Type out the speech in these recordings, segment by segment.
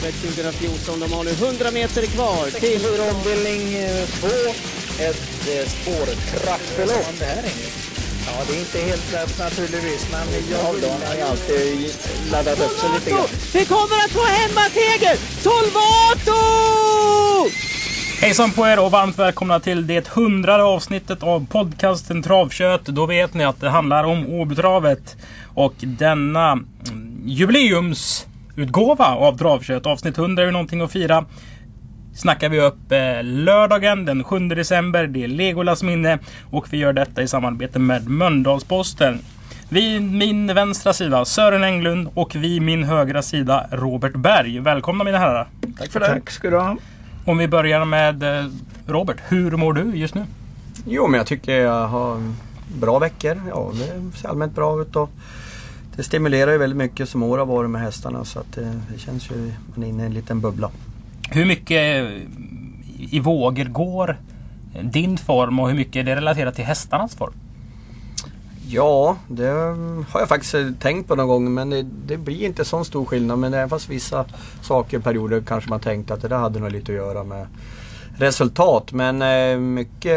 Travet 2014. De har nu 100 meter kvar till... ombildning 2. Ett eh, spårtrappelopp. Ja, det är inte helt lätt naturligtvis, men jag vill... har ju alltid laddat upp sig lite grann. Vi kommer att få hemmaseger! Solvato! Hejsan på er och varmt välkomna till det hundrade avsnittet av podcasten Travkött. Då vet ni att det handlar om Åbytravet. Och denna mm, jubileumsutgåva av Travkött, avsnitt 100 är ju någonting att fira. Snackar vi upp eh, lördagen den 7 december. Det är Legolas minne. Och vi gör detta i samarbete med Mölndalsposten. Vi min vänstra sida Sören Englund och vi min högra sida Robert Berg. Välkomna mina herrar. Tack för det. Tack ska du ha. Om vi börjar med eh, Robert. Hur mår du just nu? Jo, men jag tycker jag har bra veckor. Ja, det ser allmänt bra ut. Och det stimulerar ju väldigt mycket som år har varit med hästarna. Så att det, det känns ju man är inne i en liten bubbla. Hur mycket eh, i vågor går din form och hur mycket är det relaterat till hästarnas form? Ja, det har jag faktiskt tänkt på någon gång men det, det blir inte så stor skillnad. Men även fast vissa saker perioder kanske man tänkte att det där hade nog lite att göra med resultat. Men eh, mycket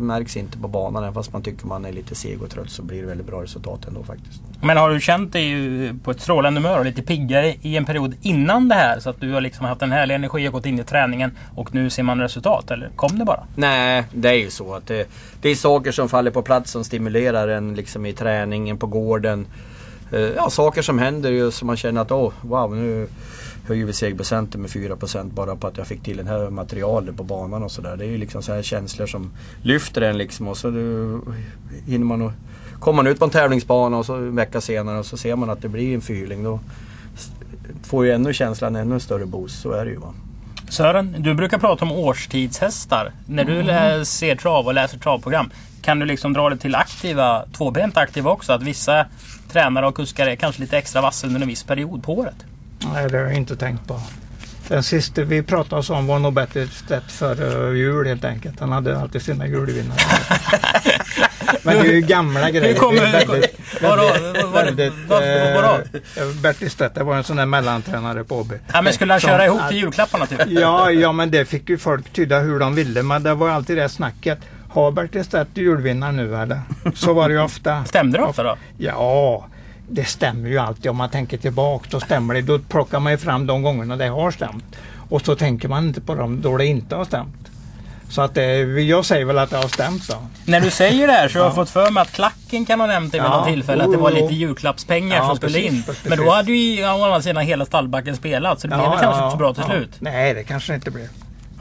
märks inte på banan. Även fast man tycker man är lite seg och trött så blir det väldigt bra resultat ändå faktiskt. Men har du känt dig på ett strålande humör och lite piggare i en period innan det här? Så att du har liksom haft en härlig energi och gått in i träningen och nu ser man resultat? Eller kom det bara? Nej, det är ju så att det, det är saker som faller på plats som stimulerar en liksom i träningen, på gården. Eh, Ja, saker som händer ju som man känner att åh, wow, nu höjer vi segerprocenten med 4% bara på att jag fick till det här materialet på banan och sådär. Det är ju liksom så här känslor som lyfter en liksom och så du, hinner man och, kommer man ut på en tävlingsbana och så en vecka senare och så ser man att det blir en fyrling. Då får ju ännu känslan ännu större boost, så är det ju. Va? Sören, du brukar prata om årstidshästar. När du lä- ser trav och läser travprogram. Kan du liksom dra det till aktiva, tvåbent aktiva också? Att vissa tränare och kuskar är kanske lite extra vassa under en viss period på året? Nej, det har jag inte tänkt på. Den sista vi pratade om var nog bättre ställt för jul helt enkelt. Han hade alltid sina julvinnare. Men det är ju gamla grejer. Hur kommer... Väldigt, Vadå? Vadå? eh, Bertil Stedt var en sån där mellantränare på Åby. Ja, men skulle han Som- köra ihop till julklapparna typ? Ja, ja, men det fick ju folk tyda hur de ville. Men det var alltid det snacket. Har Bertil Stedt julvinnare nu eller? Så var det ju ofta. Stämde det ofta då? Ja, det stämmer ju alltid. Om man tänker tillbaka då stämmer det. Då plockar man ju fram de gångerna det har stämt. Och så tänker man inte på dem då det inte har stämt. Så att det, jag säger väl att det har stämt då. När du säger det här så har jag fått för mig att klacken kan ha nämnt det vid Ja, något tillfälle. Att det var jo. lite julklappspengar Ja, som skulle in. precis. Men då hade ju å andra sidan hela stallbacken spelat. Så det blev väl kanske inte så bra till ja. slut. Nej, det kanske inte blir.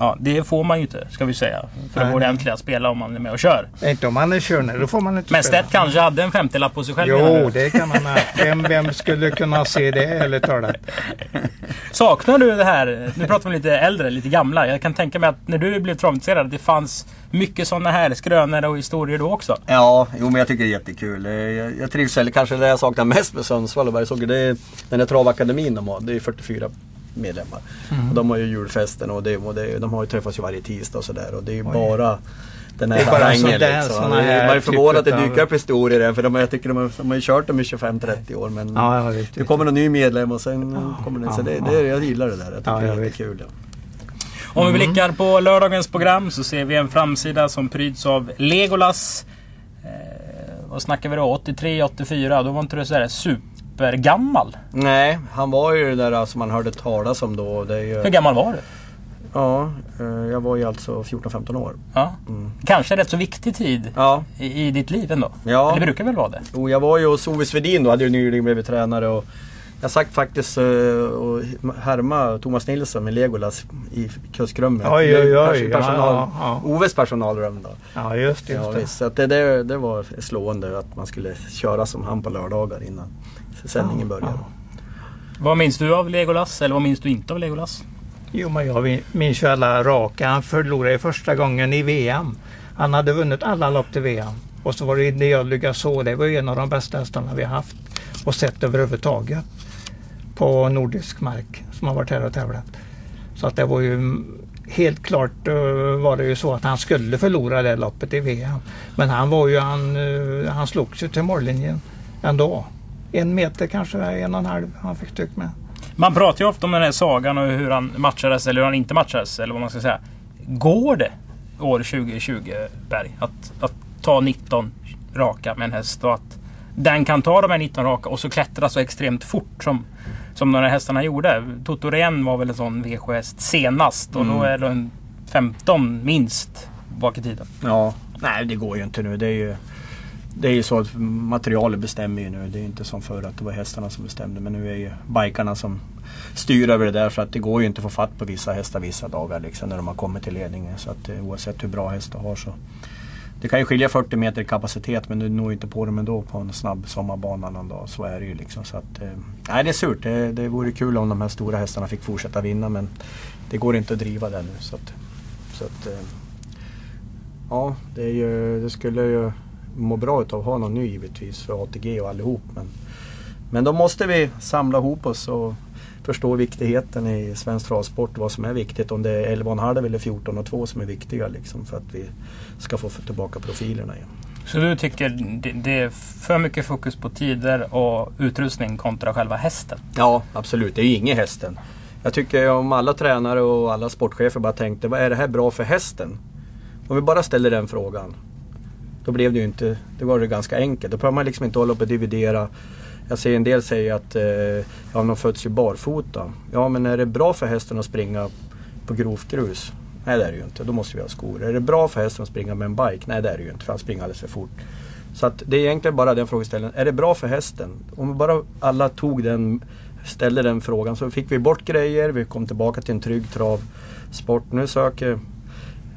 Ja, det får man ju inte ska vi säga. För att Nej. ordentliga spela om man är med och kör. Inte om man är körning, då får man inte Men. Stedt kanske hade en 50-lapp på sig själv Jo, det kan man ha. Vem, vem skulle kunna se det eller talat? Saknar du det här? Nu pratar vi lite äldre, lite gamla. Jag kan tänka mig att när du blev travintresserad att det fanns mycket sådana här skrönor och historier då också. Ja, jo men jag tycker det är jättekul. Eh, Jag, jag trivs, eller kanske det jag saknar mest med Sundsvall och Bergsåker, det är den här travakademin de har. Det är 44 medlemmar. Och de har ju julfesten och, det, och det, de har ju träffats ju varje tisdag och sådär. Och det är ju bara den här Det harangen liksom. Man är- förvånad att det typer dyker upp historier där, för de, jag tycker de har, de har ju kört dem i 25-30 år. Men Ja, vet. det kommer en ny medlem och sen kommer det. Så ja, det, ja. det, jag gillar det där. Jag tycker Ja, det är. Ja. Om Mm. vi blickar på lördagens program så ser vi en framsida som pryds av Legolas. Eh, vad snackar vi då? 83, 84? Då var inte du sådär supergammal. Nej, han var ju det där som man hörde talas om då. Det är ju, Hur gammal var du? Ja, eh, jag var ju alltså 14-15 år. Ja. Kanske rätt så viktig tid Ja, i, i ditt liv ändå? Ja. Eller brukar väl vara det? Jo, jag var ju hos Ove Svedin då, hade ju nyligen blivit tränare och jag sagt faktiskt eh, och härma Thomas Nilsson med Legolas i kuskrummet. Oj, Det oj, oj, pers- ja, Personal, ja, ja. Oves personalrum då. Ja, just det. Ja, Just det. så att det, det, det var slående att man skulle köra som han på lördagar innan sändningen Ja, började. ja. Vad minns du av Legolas? Eller vad minns du inte av Legolas? Jo, men jag minns ju alla raka. Han förlorade första gången i VM. Han hade vunnit alla lopp till VM. Och så var det Ideal Lugaså. Det var ju en av de bästa hästarna vi har haft och sett överhuvudtaget. På nordisk mark som har varit här och tävlat. Så att det var ju helt klart eh, var det ju så att han skulle förlora det loppet i VM. Men han var ju, han, eh, han slogs ju till mållinjen ändå. En meter kanske, en och en halv han fick stryk med. Man pratar ju ofta om den här sagan och hur han matchades eller hur han inte matchades. Eller vad man ska säga. Går det år 2020 Berg att, att ta 19 raka med en häst och att den kan ta de här 19 raka och så klättra så extremt fort som, som de här hästarna gjorde. Toto Ren var väl en sån VK-häst senast och Mm. då är det en 15 minst bak i tiden. Ja, nej det går ju inte nu. Det är ju, det är ju så att materialet bestämmer ju nu. Det är inte som förr att det var hästarna som bestämde. Men nu är ju bikarna som styr över det där. För att det går ju inte att få fatt på vissa hästar vissa dagar liksom, när de har kommit till ledningen. Så att eh, oavsett hur bra häst du har så. Det kan ju skilja 40 meter i kapacitet men du når inte på dem ändå på en snabb sommarbana någon dag. Så är det ju liksom. Så att, eh, nej det är surt. Det, det vore kul om de här stora hästarna fick fortsätta vinna men det går inte att driva det nu. Så att, så att, eh, Ja, det, är ju, det skulle ju må bra utav att ha någon ny givetvis för ATG och allihop. Men, men då måste vi samla ihop oss och förstå viktigheten i svensk travsport. Vad som är viktigt. Om det är 11,5 eller 14,2 som är viktiga liksom, för att vi ska få tillbaka profilerna igen. Så du tycker det, är för mycket fokus på tider och utrustning kontra själva hästen? Ja, absolut. Det är ju inget hästen. Jag tycker om alla tränare och alla sportchefer bara tänkte, vad är det här bra för hästen? Om vi bara ställer den frågan. Då blev det ju inte, det var det ganska enkelt. Då behöver man liksom inte hålla på och dividera. Jag ser en del säger att eh, ja, de föds ju barfota. Ja, men är det bra för hästen att springa på grovt grus? Nej, det är det ju inte. Då måste vi ha skor. Är det bra för hästen att springa med en bike? Nej, det är det ju inte. För han springer alldeles för fort. Så att det är egentligen bara den frågeställningen. Är det bra för hästen? Om vi bara alla tog den, ställde den frågan så fick vi bort grejer. Vi kom tillbaka till en trygg travsport. Nu söker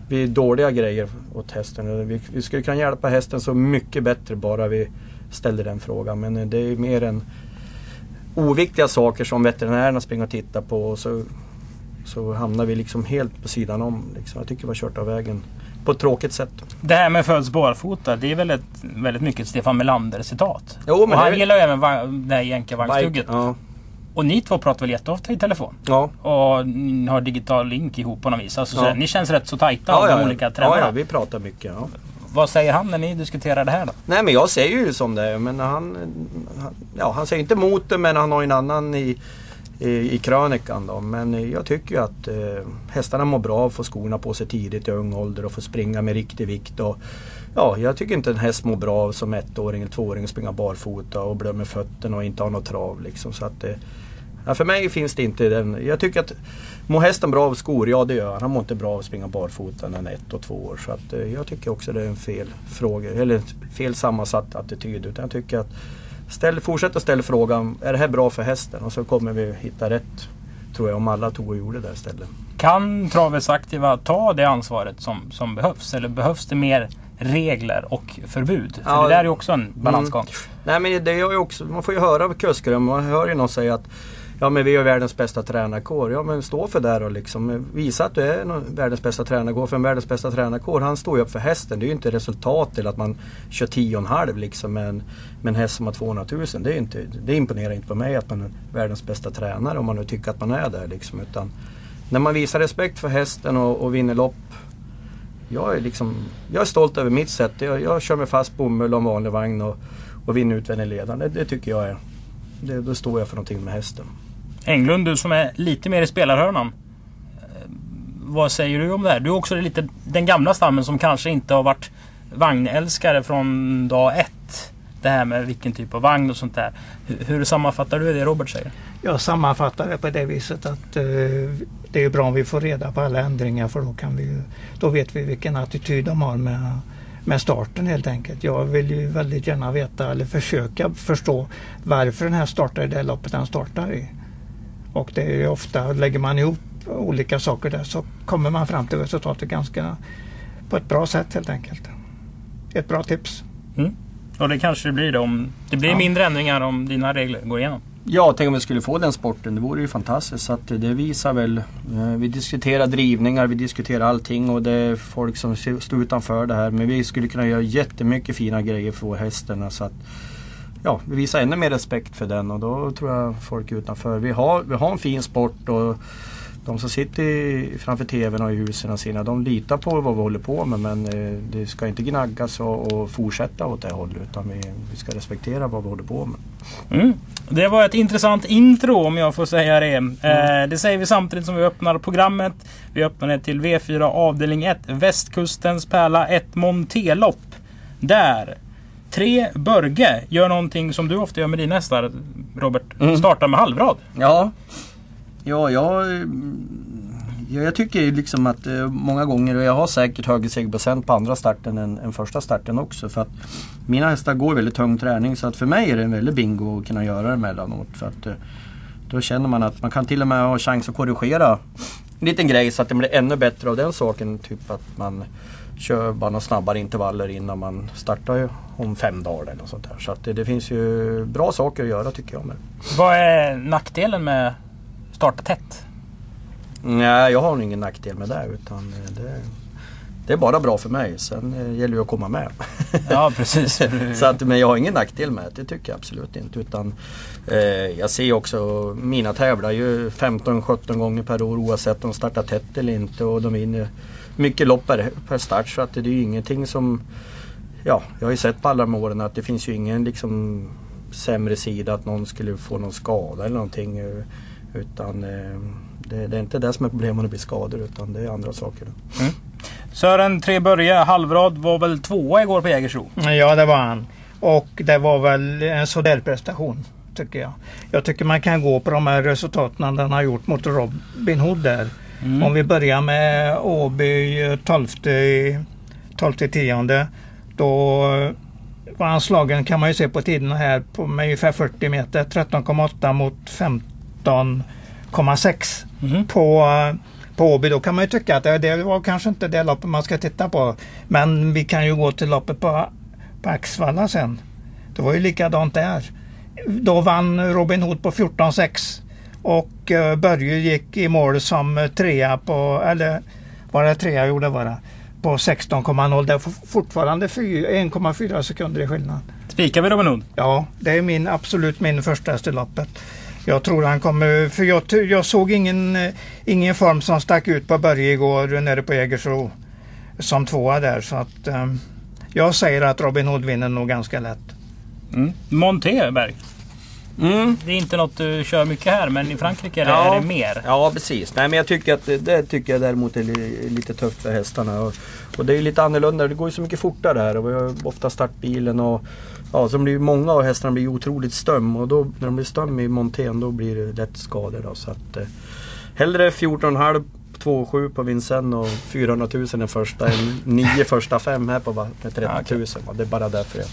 vi dåliga grejer åt hästen. Vi, vi skulle kunna hjälpa hästen så mycket bättre bara vi ställde den frågan. Men eh, det är mer än oviktiga saker som veterinärerna springer och tittar på. Och så, så hamnar vi liksom helt på sidan om. Liksom. Jag tycker vi har kört av vägen på ett tråkigt sätt. Det här med föds barfota, det är väl ett, väldigt mycket Stefan Melander citat. Jo, men och han det- gillar även det här jänkarvagnstugget. Ja, Och ni två pratar väl jätteofta i telefon? ja. Och ni har digital link ihop på något vis. Alltså, Ja. ni känns rätt så tajta Ja, av de ja. olika tränarna. ja, vi pratar mycket. Ja. Vad säger han när ni diskuterar det här då? Nej men jag säger ju som det är. Men han, han, ja, han säger inte emot det men han har en annan i, i, i krönikan. Då. Men jag tycker ju att eh, hästarna mår bra av att få skorna på sig tidigt i ung ålder och få springa med riktig vikt. Och, ja, jag tycker inte en häst mår bra av som ettåring eller tvååring att springa barfota och blöda med fötterna och inte ha något trav. Liksom. Så att, eh, ja, för mig finns det inte den. Jag tycker att mår hästen bra av skor? Ja det gör han. Han mår inte bra av att springa barfota när han är ett och två år. Så att, eh, jag tycker också det är en fel fråga, eller fel sammansatt attityd. Utan jag tycker att ställ, fortsätt att ställa frågan, är det här bra för hästen? Och så kommer vi hitta rätt. Tror jag om alla tog och gjorde det istället. Kan travets aktiva ta det ansvaret som, som behövs? Eller behövs det mer regler och förbud? För Ja, det där är ju också en balansgång. Nej men det är också, man får ju höra av kuskar, man hör ju någon säga att Ja men vi är världens bästa tränarkår. Ja men stå för det och liksom. Eh, visa att du är världens bästa tränarkår. För en världens bästa tränarkår, han står ju upp för hästen. Det är ju inte resultat till att man kör 10,5 liksom med en, med en häst som har 200 000. Det, är inte, det imponerar inte på mig att man är världens bästa tränare om man nu tycker att man är det liksom. Utan när man visar respekt för hästen och, och vinner lopp. Jag är, liksom, jag är stolt över mitt sätt. Jag, jag kör med fast bomull och en vanlig vagn och, och vinner utvändig ledaren. Det, det tycker jag är. Det, då står jag för någonting med hästen. Englund, du som är lite mer i spelarhörnan. Eh, vad säger du om det här? Du är också lite den gamla stammen som kanske inte har varit vagnälskare från dag ett. Det här med vilken typ av vagn och sånt där. Hur, hur sammanfattar du det Robert säger? Jag sammanfattar det på det viset att eh, det är bra om vi får reda på alla ändringar för då, kan vi, ju- då vet vi vilken attityd de har med, med starten helt enkelt. Jag vill ju väldigt gärna veta eller försöka förstå varför den här startar i det loppet den startar i. Och det är ju ofta, lägger man ihop olika saker där så kommer man fram till resultatet ganska på ett bra sätt helt enkelt. Ett bra tips. Och det kanske det blir då om det blir Ja. mindre ändringar om dina regler går igenom. Ja, tänk om vi skulle få den sporten. Det vore ju fantastiskt. Så att det visar väl. Eh, vi diskuterar drivningar, vi diskuterar allting och det är folk som står utanför det här. Men vi skulle kunna göra jättemycket fina grejer för hästarna. Så att, ja, vi visar ännu mer respekt för den och då tror jag folk utanför. Vi har, vi har en fin sport och de som sitter i, framför TVn och i husen sina, de litar på vad vi håller på med. Men eh, det ska inte gnaggas och, och fortsätta åt det hållet. Utan vi, vi ska respektera vad vi håller på med. Mm. Det var ett intressant intro om jag får säga det. Eh, det säger vi samtidigt som vi öppnar programmet. Vi öppnar det till V4 avdelning 1. Västkustens pärla, ett Montelopp. Där tre Börge gör någonting som du ofta gör med dina hästar Robert. Mm. Startar med halvrad. Ja, ja jag, ja, jag tycker liksom att eh, många gånger, och jag har säkert högre segerprocent på andra starten än, än första starten också. För att mina hästar går väldigt tung träning så att för mig är det en väldig bingo att kunna göra det emellanåt. För att, eh, då känner man att man kan till och med ha chans att korrigera en liten grej så att det blir ännu bättre av den saken. Typ att man kör bara några snabbare intervaller innan man startar om fem dagar eller sånt där. Så att det, det finns ju bra saker att göra tycker jag. Men, Vad är nackdelen med starta tätt? nej, jag har ingen nackdel med det utan det, det är bara bra för mig. Sen eh, gäller det att komma med. Ja precis. Så att, men jag har ingen nackdel med det, det tycker jag absolut inte. Utan, eh, jag ser också, mina tävlar ju 15-17 gånger per år oavsett om de startar tätt eller inte. Och de vinner mycket lopp per, per start. Så att det är ju ingenting som... Ja, jag har ju sett på alla de åren att det finns ju ingen liksom sämre sida att någon skulle få någon skada eller någonting. eh, Utan eh, det, det är inte det som är problemet att bli skador utan det är andra saker. Sören Tre Börje, halvrad, var väl tvåa igår på Jägersro. Ja, det var han. Och det var väl en sådär prestation, tycker jag. Jag tycker man kan gå på de här resultaten den har gjort mot Robin Hood där. Om vi börjar med Åby eh, 12 i 12 10 Då var han slagen kan man ju se på tiderna här på med ungefär 40 meter. 13,8 mot 15,6 Mhm. på, eh, på Åby. Då kan man ju tycka att det, det var kanske inte det loppet man ska titta på. Men vi kan ju gå till loppet på, på Axvalla sen. Det var ju likadant där. Då vann Robin Hood på 14,6 och eh, Börje gick i mål som trea på, eller var det trea gjorde var det, på 16,0. Det är for- fortfarande fy- 1,4 sekunder i skillnad. Spikar vi Robin Hood? Ja, det är min, absolut min första häst i loppet. Jag tror han kommer, för jag, jag såg ingen, eh, ingen form som stack ut på Börje igår nere på Jägersro som tvåa där. Så att eh, jag säger att Robin Hood vinner nog ganska lätt. Mm. Monteberg. Mm. Det är inte något du kör mycket här men i Frankrike är det, Ja. är det mer. Ja precis. Nej men jag tycker att det, tycker jag däremot är li, lite tufft för hästarna. Och, och det är lite annorlunda. Det går ju så mycket fortare här och vi har ofta startbilen och ja, så blir många av hästarna blir otroligt stöm och då när de blir stöm i montén då blir det lätt skador. Då, så att, eh, hellre 14,5 2,7 på Vincennes och 400 000 den första än 9 första fem här på va- med 30 000. va. Det är bara därför jag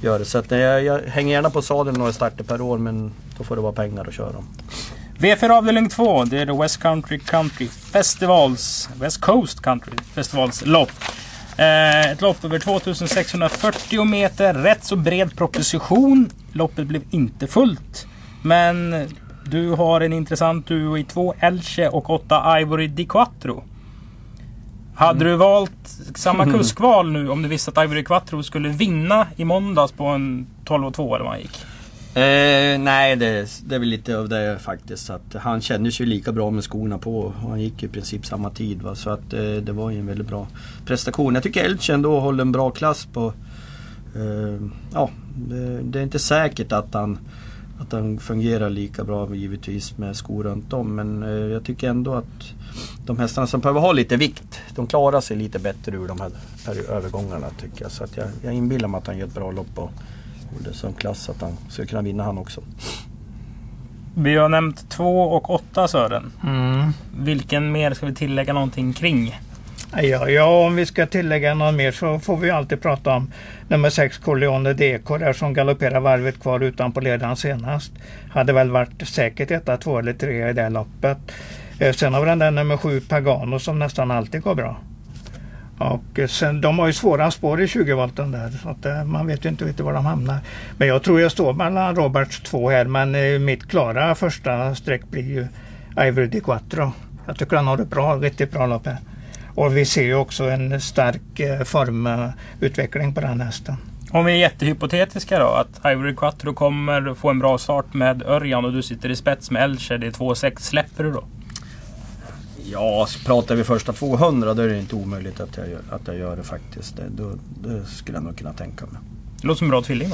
gör det. Så att, eh, jag, jag hänger gärna på sadeln några starter per år men då får det vara pengar att köra dem. V4 avdelning 2. Det är West Country Country Festivals, West Coast Country Festivals lopp. Eh, ett lopp över 2640 meter. Rätt så bred proposition. Loppet blev inte fullt. Men du har en intressant duo i två Elche och åtta Ivory Di Quattro. Hade du valt samma kuskval nu om du visste att Ivory Quattro skulle vinna i måndags på en 12 och 2 eller vad han gick? Eh, nej, det, det är väl lite av det faktiskt. Att han kände sig lika bra med skorna på. och Han gick i princip samma tid. Va? Så att eh, det var ju en väldigt bra prestation. Jag tycker Elche ändå håller en bra klass på... Eh, ja, det, det är inte säkert att han, att han fungerar lika bra givetvis med skor runt om. Men eh, jag tycker ändå att de hästarna som behöver ha lite vikt, de klarar sig lite bättre ur de här, här övergångarna tycker jag. Så att jag, jag inbillar mig att han gör ett bra lopp. Och, gjorde som klass att han skulle kunna vinna han också. Vi har nämnt 2 och 8 Sören. Mm. Vilken mer ska vi tillägga någonting kring? Ja, ja, om vi ska tillägga något mer så får vi alltid prata om nummer 6 Corleone DK där som galopperar varvet kvar utanpå ledaren senast. Hade väl varit säkert etta, två eller tre i det loppet. Eh, sen har vi den där nummer 7 Pagano som nästan alltid går bra. Och eh, sen, de har ju svåra spår i 20 volten där så att, eh, man vet ju inte riktigt var de hamnar. Men jag tror jag står mellan Roberts två här men mitt klara första streck blir ju Ivory Di Quattro. Jag tycker han har ett bra, riktigt bra lopp här. Och vi ser ju också en stark eh, formutveckling på den hästen. Om vi är jättehypotetiska då. Att Ivory Quattro kommer få en bra start med Örjan och du sitter i spets med Elche. Det är 2,6. Släpper du då? Ja, så pratar vi första 200 då är det inte omöjligt att jag gör, att jag gör det faktiskt. Det, då, det skulle jag nog kunna tänka mig. Det låter som en bra tvilling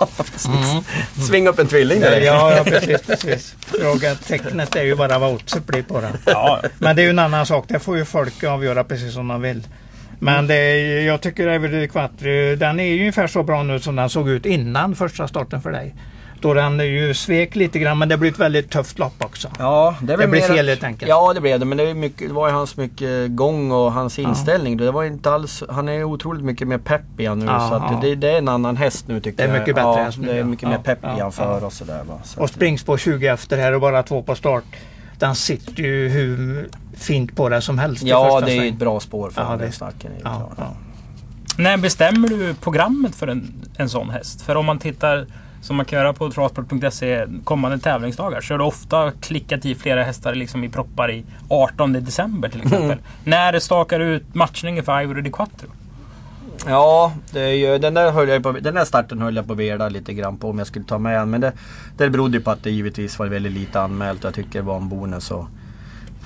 va? Mm. Svinga upp en tvilling där. Ja, ja precis, precis. Frågetecknet är ju bara vad oddset blir på den. Ja, Men det är ju en annan sak. Det får ju folk avgöra precis som de vill. Men det är, jag tycker Every Quattro, den är ju ungefär så bra nu som den såg ut innan första starten för dig. Då den ju svek lite grann men det blir ett väldigt tufft lopp också. Ja, det, Det blir mer fel helt enkelt. Ja, det blev det. Men det, är mycket, det var ju hans mycket gång och hans inställning. Det var inte alls, han är otroligt mycket mer pepp i han nu. Ja, så att det, det är en annan häst nu tycker Det är jag. mycket bättre ja, häst nu, Det är mycket Ja, mer pepp ja, i han för ja. och sådär. Va? Så Och springspår 20 efter här och bara två på start. Den sitter ju hur fint på det som helst i Ja, det är ju ett bra spår för Ja, det snacken. Är ju Ja, klart. ja. När bestämmer du programmet för en, en sån häst? För om man tittar som man kan göra på travsport.se kommande tävlingsdagar så är det ofta klickat i flera hästar liksom i proppar i 18 december till exempel. När stakar du ut matchningen för Ivory di Quattro? Ja, det är ju, den, där höll jag på, den där starten höll jag på att vela lite grann på om jag skulle ta med den. Men det, det berodde ju på att det givetvis var väldigt lite anmält och jag tycker det var en bonus att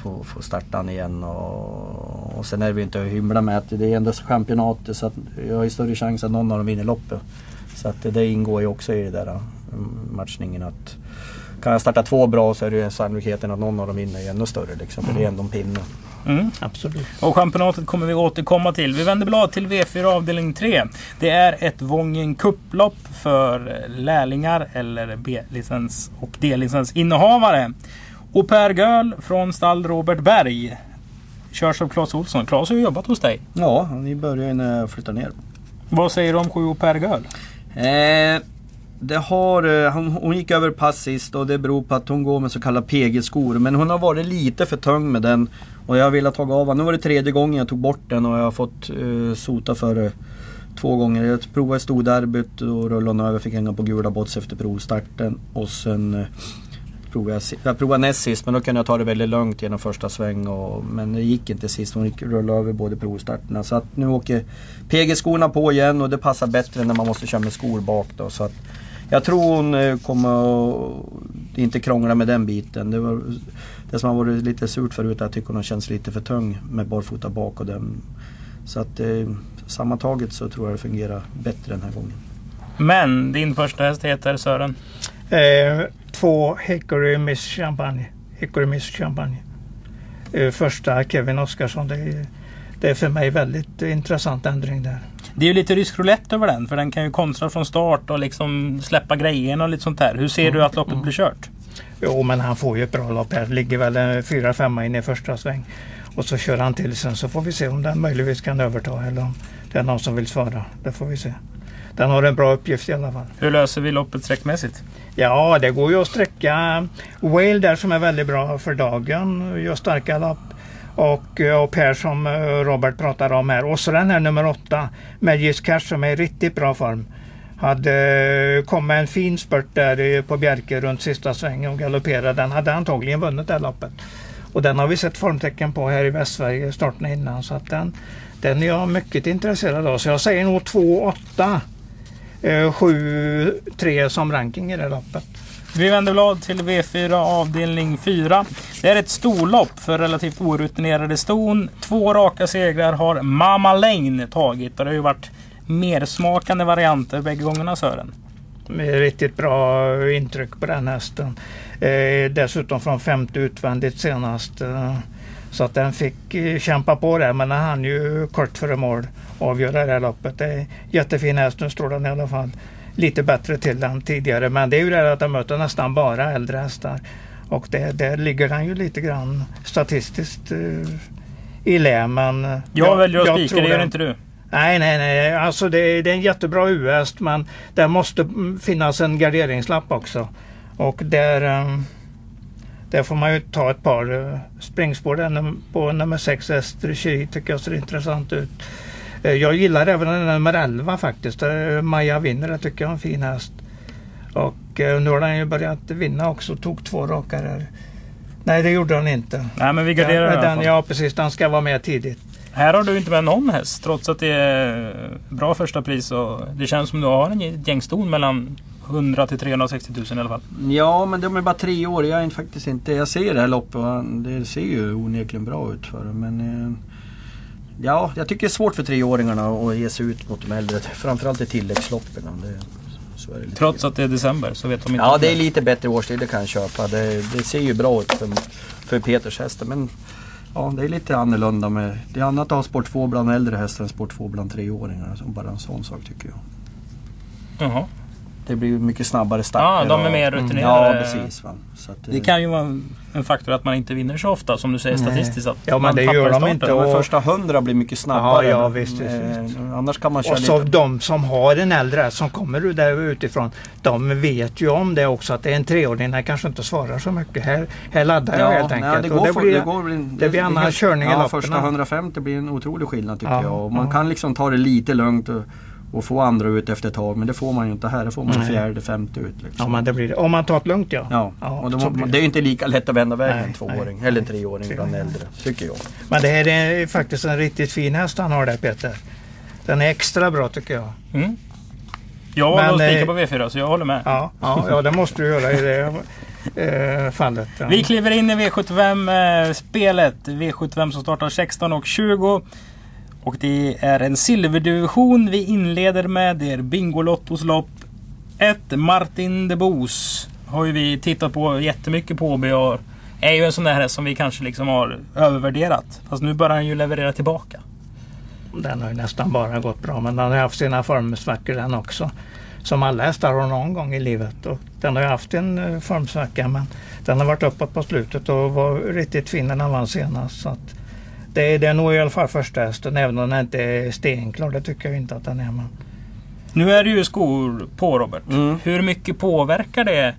få, få starta den igen. Och, och sen är det ju inte att hymla med att det är ändå championatet så att jag har ju större chans att någon av dem vinner loppet. Så att det, ingår ju också i det där mm, matchningen. att Kan jag starta två bra så är det ju sannolikheten att någon av dem vinner ännu större. Liksom, för det är ändå en pinne. Mm. Absolut. Och championatet kommer vi återkomma till. Vi vänder blad till V4 avdelning 3. Det är ett Wången Cup-lopp för lärlingar eller B-licens och D-licensinnehavare. Och Per Göl från stall Robert Berg körs av Claes Olsson. Claes har ju jobbat hos dig. Ja, ni börjar ju när jag flyttar ner. Vad säger du om 7 Per Göl? Eh, det har, eh, hon, hon gick över pass sist och det beror på att hon går med så kallade PG-skor. Men hon har varit lite för tung med den. Och jag ville ta av den. Nu var det tredje gången jag tog bort den och jag har fått eh, sota för det två gånger. Jag provade i storderbyt och rullade hon över. Fick hänga på gula bots efter provstarten. Och sen eh, provade jag, jag provade näst sist men då kunde jag ta det väldigt lugnt genom första sväng. Och, men det gick inte sist. Hon rullade över både provstarterna. Så att nu åker PG-skorna på igen och det passar bättre när man måste köra med skor bak då. Så att jag tror hon eh, kommer att inte krångla med den biten. Det, var, det som har varit lite surt förut är att jag tycker hon känns lite för tung med barfota bak och den. Så att eh, sammantaget så tror jag det fungerar bättre den här gången. Men din första häst heter Sören. Eh, två Hickory Miss Champagne. Hickory Miss Champagne. Eh, första Kevin Oskarsson. Det är, det är för mig väldigt intressant ändring där. Det är ju lite rysk roulette över den. För den kan ju konstra från start och liksom släppa grejerna och lite sånt där. Hur ser du att loppet blir kört? Jo, men han får ju ett bra lopp här. Ligger väl en fyra, femma in i första sväng. Och så kör han till sen så får vi se om den möjligtvis kan överta eller om det är någon som vill svara. Det får vi se. Den har en bra uppgift i alla fall. Hur löser vi loppet sträckmässigt? Ja, det går ju att sträcka Whale där som är väldigt bra för dagen. Gör starka lopp. Och, och Per som eh, Robert pratade om här. Och så den här nummer åtta, Magis Cash som är i riktigt bra form. Hade eh, kom med en fin spurt där eh, på Bjerke runt sista svängen och galopperade. Den hade antagligen vunnit det här loppet. Och den har vi sett formtecken på här i Västsverige starten innan. Så att den, den är jag mycket intresserad av. Så jag säger nog 2-8. 7-3 som ranking i det loppet. Vi vänder blad till V4 avdelning 4. Det är ett storlopp för relativt orutinerade ston. Två raka segrar har Mama Lane tagit och det har ju varit mersmakande varianter bägge gångerna Sören. Riktigt bra intryck på den hästen. Eh, dessutom från femte utvändigt senast. Eh, så att den fick eh, kämpa på där men den hann ju kort före mål avgöra det här loppet. Det är jättefin häst. Nu står den i alla fall lite bättre till än tidigare. Men det är ju det att den möter nästan bara äldre hästar. Och det, där ligger den ju lite grann statistiskt eh, i lä. Men Jag, väljer att jag spika, det gör den- inte du. Nej, nej, nej. Alltså det, är- det är en jättebra U-häst men det måste mm, finnas en garderingslapp också. Och där, ehm, där får man ju ta ett par eh, springspår. På nummer 6 Estrechi tycker jag ser intressant ut. Eh, Jag gillar även nummer 11 faktiskt. Eh, Maja vinner, det tycker jag är en fin häst. Och nu har den ju börjat vinna också. Tog två raka där. Nej, det gjorde den inte. Nej men vi garderar den, alla den, fall. ja, precis. Den ska vara med tidigt. Här har du inte med någon häst trots att det är bra första pris. Och det känns som du har en gäng ston mellan 100 till 360 000 i alla fall. Ja men de är bara tre år. Jag är faktiskt inte... Jag ser det här loppet och det ser ju onekligen bra ut för dem. Men... Eh, ja, jag tycker det är svårt för treåringarna att ge sig ut mot de äldre. Framförallt i tilläggsloppen. Trots att det är december så vet de inte. Ja, det är lite bättre årstid, det kan jag köpa. Det, det ser ju bra ut för, för Peters hästar. Men ja, det är lite annorlunda med... Det är annat att ha sport 2 bland äldre hästar än sport 2 bland treåringar. Bara en sån sak tycker jag. Jaha. Det blir mycket snabbare starter. Ja, de är mer Mm, rutinerade. Ja, precis. Att, Det kan ju vara en faktor att man inte vinner så ofta som du säger Nej. statistiskt. Att Ja, men det gör i de inte. de och- första hundra blir mycket snabbare. Ja, ja, visst, visst, Eh, visst. Annars kan man köra Och så lite... de som har en äldre som kommer där utifrån. De vet ju om det också att det är en treåring. Den kanske inte svarar så mycket. Här, här laddar jag helt enkelt. nej, det, går det blir- det, går, väl- det blir annan helt- körning i ja, loppen. Första 150 blir en otrolig skillnad tycker Ja, jag. Och man ja. kan liksom ta det lite lugnt och, och få andra ut efter ett tag. Men det får man ju inte här. Det får man Nej. fjärde, femte ut. Liksom. Ja, men det blir det. Om man tar det lugnt ja. Ja, Ja, och de, det det. är ju inte lika lätt att vända vägen Nej, en tvååring nej. eller en treåring bland Treåring. äldre. Tycker jag. Men det här är faktiskt en riktigt fin häst han har där Peter. Den är extra bra tycker jag. Mm. Jag Men, spika eh, på V4 så jag håller med. Ja, ja, ja det måste du göra i det eh, fallet. Ja. Vi kliver in i V75-spelet. V75 som startar 16 och 20. Och det är en silverdivision vi inleder med. Det är Bingolottos lopp. 1. Martin de Boos har ju vi tittat på jättemycket på. Vi och är ju en sån där häst som vi kanske liksom har övervärderat. Fast nu börjar han ju leverera tillbaka. Den har ju nästan bara gått bra men den har haft sina formsvackor den också. Som alla hästar har någon gång i livet. Och den har ju haft en eh, formsvacka men den har varit uppåt på slutet och var riktigt fin när den vann senast. Så att det, är- det är nog i alla fall första hästen även om den inte är stenklar. Det tycker jag inte att den är. Men Nu är det ju skor på Robert. Mm. Hur mycket påverkar det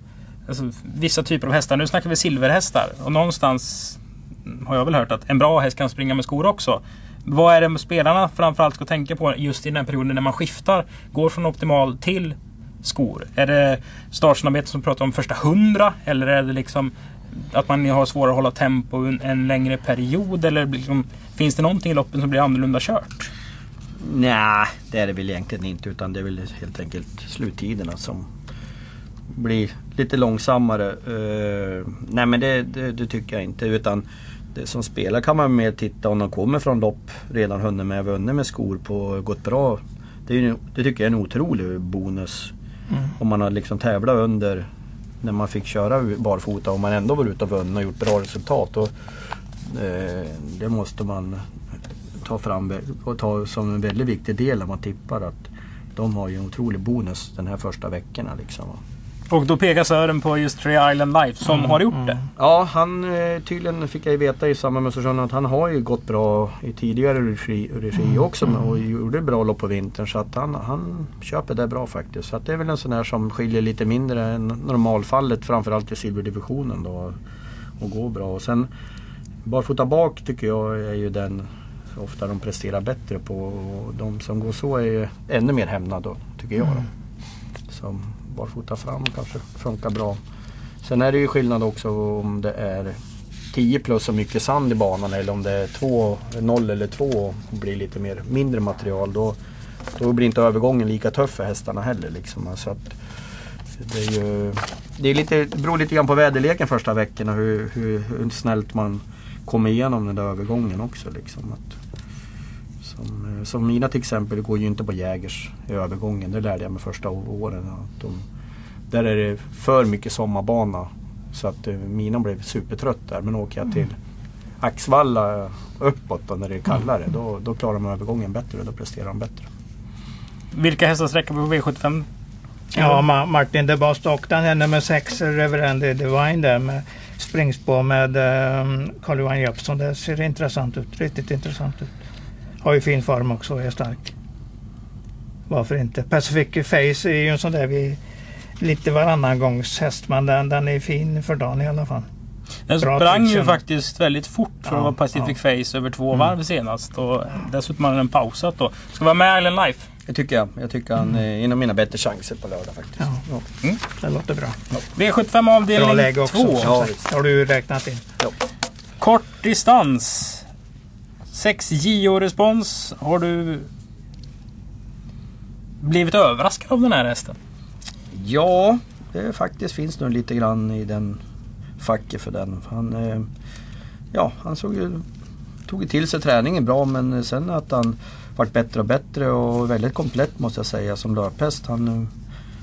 alltså, vissa typer av hästar? Nu snackar vi silverhästar. Och någonstans har jag väl hört att en bra häst kan springa med skor också. Vad är det spelarna framförallt ska tänka på just i den här perioden när man skiftar? Går från optimal till skor? Är det startsnabbhet som pratar om första hundra? Eller är det liksom att man har svårare att hålla tempo en, en längre period? Eller liksom, finns det någonting i loppen som blir annorlunda kört? Nej, det är det väl egentligen inte. Utan det är väl helt enkelt sluttiderna som blir lite långsammare. Eh, nej men det, det, det tycker jag inte. Utan det som spelar kan man mer titta om de kommer från lopp redan hunnit med, vunnit med skor på, gått bra. Det, är det tycker jag är en otrolig bonus. Mm. Om man har liksom tävlat under när man fick köra barfota och man ändå var ute och vunnit och gjort bra resultat. Och, eh, det måste man ta fram och ta som en väldigt viktig del när man tippar att de har ju en otrolig bonus den här första veckorna. Liksom. Och då pekar Sören på just Tree Island Life som har gjort det. Ja, han eh, tydligen fick jag ju veta i samband med Östersund att han har ju gått bra i tidigare regi, regi också med- och gjorde bra lopp på vintern. Så att han, han köper det bra faktiskt. Så att det är väl en sån här som skiljer lite mindre än normalfallet framförallt i silverdivisionen då. Och går bra. Och sen barfota bak tycker jag är ju den ofta de presterar bättre på. Och de som går så är ju ännu mer hämnade då, tycker jag. Då. Som barfota fram kanske funkar bra. Sen är det ju skillnad också om det är 10 plus och mycket sand i banan eller om det är 2, 0 eller 2 och blir lite mer, mindre material. Då, då blir inte övergången lika tuff för hästarna heller. Liksom. Så att det är ju, det är lite, det beror lite grann på väderleken första veckorna hur, hur, hur snällt man kommer igenom den där övergången också. Liksom. Att, som, eh, som mina till exempel går ju inte på Jägers i övergången. Det lärde jag mig första åren. Att de, där är det för mycket sommarbana. Så att eh, mina blev supertrött där. Men åker jag till Axvalla uppåt då, när det är kallare. Då, då klarar de övergången bättre och då presterar de bättre. Vilka hästar sträcker vi på V75? Ja, Ma- Martin de Bostock, den är nummer 6, Reverend Divine där med springspår med um, Carl Johan Jeppsson. Det ser intressant ut, riktigt intressant ut. Har ju fin form också och är stark. Varför inte? Pacific Face är ju en sån där vi lite varannan gångs häst men den, den är fin för dagen i alla fall. Den Bra sprang tid ju faktiskt väldigt fort för Ja, att vara Pacific Face över två Mm. varv senast. Och dessutom har den pausat då. Ska vara med Island Life? Det tycker jag. Jag tycker han är en av mina bättre chanser på lördag faktiskt. Ja. Mm. Det låter bra. V75 Bra avdelning läge också. 2. som Ja, har du räknat in. Kort distans. 6 JO-respons. Har du blivit överraskad av den här hästen? Ja, det faktiskt finns nog lite grann i den facket för den. Han, eh, ja, han såg ju, tog ju till sig träningen bra men sen att han vart bättre och bättre och väldigt komplett måste jag säga som löphäst. Han, eh,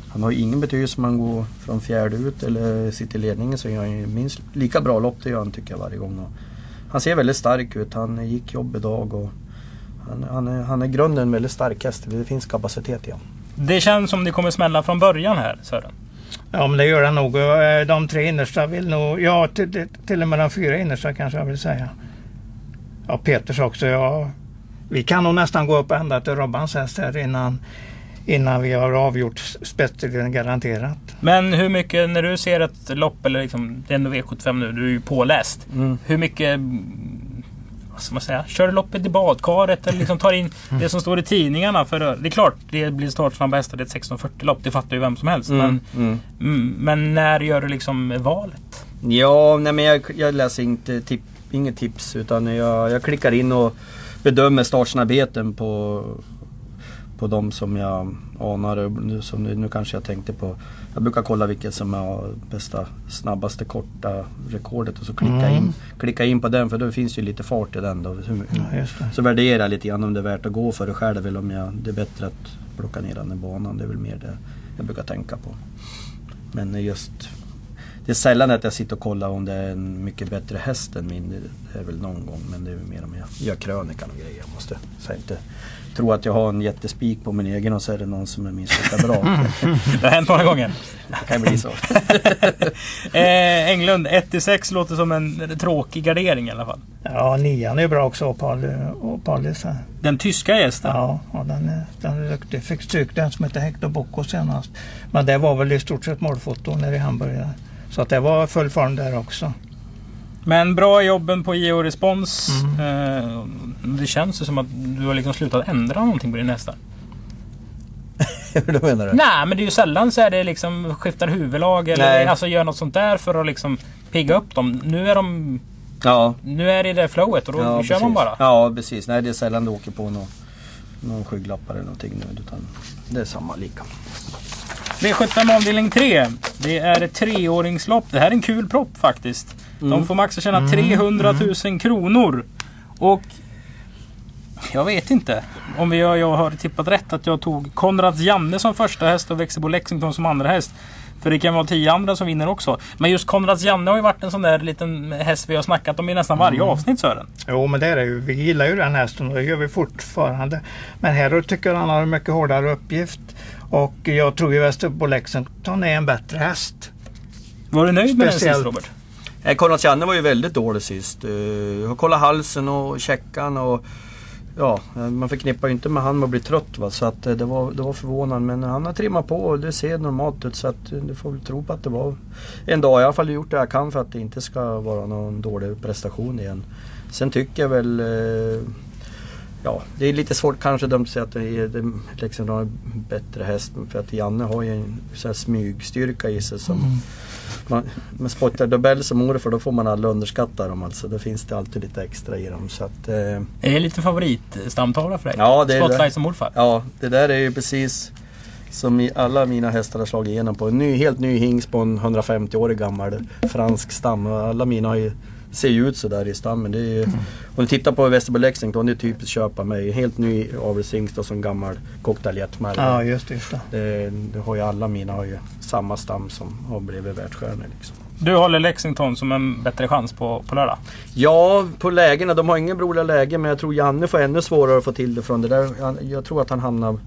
han har ju ingen betydelse om han går från fjärde ut eller sitter i ledningen så gör han ju minst lika bra lopp det gör han tycker jag varje gång. Och han ser väldigt stark ut. Han gick jobb idag och han, han, är, han är grunden en väldigt stark häst. Det finns kapacitet i honom. Det känns som det kommer smälla från början här Sören. Ja, men det gör det nog. Eh, De tre innersta vill nog... Ja, till, till och med de fyra innersta kanske jag vill säga. Ja, Peters också. Ja, vi kan nog nästan gå upp ända till Robbans häst här innan, innan vi har avgjort spetsen garanterat. Men hur mycket, när du ser ett lopp, eller liksom, det är ändå V75 nu, du är ju påläst. Mm. Hur mycket, mm, vad ska man säga, kör du loppet i badkaret eller liksom tar in det som står i tidningarna? För det är klart, det blir startsnabba hästar, det är ett 1640 lopp, det fattar ju vem som helst. Men, Mm. mm, men när gör du liksom valet? Ja, nej men jag, jag läser inte tip, inget tips utan jag, jag klickar in och bedömer startsnabbheten på, på de som jag anar. Nu, som, nu kanske jag tänkte på. Jag brukar kolla vilket som har bästa snabbaste korta rekordet och så klicka, Mm. in, klicka in på den för då finns ju lite fart i den. Då. Ja, så värdera lite grann om det är värt att gå för det själv eller om jag, det är bättre att plocka ner den i banan. Det är väl mer det jag brukar tänka på. Men just det är sällan att jag sitter och kollar om det är en mycket bättre häst än min. Det är väl någon gång men det är mer om jag gör krönikan och grejer. Jag måste så jag inte tro att jag har en jättespik på min egen och så är det någon som är minst lika bra. Det har hänt många gånger. Det kan bli så. Eh, Englund, 1-6 låter som en tråkig gardering i alla fall. Ja, nian är bra också. Opal, Opalis. Den tyska gästen. Ja, ja den, är, den är duktig. Fick stryk den som heter Hector Bocco senast. Men det var väl i stort sett målfoto nere i Hamburg. Så att det var full form där också. Men bra jobben på Geo Respons. Mm. Eh, det känns ju som att du har liksom slutat ändra någonting på din hästar. Hur då menar du? Nej, men det är ju sällan så är det liksom skiftar huvudlag eller Nej. alltså gör något sånt där för att liksom pigga upp dem. Nu är de... Ja, Nu är det i det flowet och då ja kör man precis. bara. Ja precis. Nej det är sällan du åker på någon, någon skygglappar eller någonting nu. Utan det är samma lika. V75 avdelning 3. Det är ett treåringslopp. Det här är en kul propp faktiskt. Mm. De får maxa tjäna 300 000 kronor. Och jag vet inte om vi, jag, jag har tippat rätt att jag tog Konrads Janne som första häst och Växelbo Lexington som andra häst. För det kan vara tio andra som vinner också. Men just Konrads Janne har ju varit en sån där liten häst vi har snackat om i nästan varje avsnitt Sören. Jo, men det är det ju. Vi gillar ju den hästen och det gör vi fortfarande. Men här tycker jag han har en mycket hårdare uppgift. Och jag tror ju Västerbo Lexington är en bättre häst. Var du nöjd med den Speciellt. sist Robert? Eh, Konrads Janne var ju väldigt dålig sist. Eh, jag har kollat halsen och checkan och Ja, eh, man förknippar ju inte med han med att bli trött va? så att eh, det var, det var förvånande. Men han har trimmat på och det ser normalt ut så att du får väl tro på att det var en dag. Jag har i alla fall gjort det jag kan för att det inte ska vara någon dålig prestation igen. Sen tycker jag väl eh, Ja, det är lite svårt kanske de säger att det är det, liksom de har en bättre häst. För att Janne har ju en så här smygstyrka i sig som man, man spottar dubbel som morfar då får man aldrig underskatta dem alltså. Då finns det alltid lite extra i dem. Så att, eh, Är det lite favoritstamtavla för dig? Ja, det är det. Spotlight som morfar. ja, det där är ju precis som alla mina hästar har slagit igenom på. En ny, helt ny hings på en 150-årig gammal fransk stam. Alla mina har ju, ser ju ut sådär i stammen. Det är ju, Om du tittar på Västerbo Lexington, det är typiskt köpa mig. Helt ny avelshingst och som gammal cocktailjetmärg. Ja, just det. Just det. Det, det har ju alla mina har ju samma stam som har blivit världsstjärnor. Liksom. Du håller Lexington som en bättre chans på, på lördag? Ja, på lägena. De har ingen roliga läge men jag tror Janne får ännu svårare att få till det från det där. Han- Jag tror att han hamnar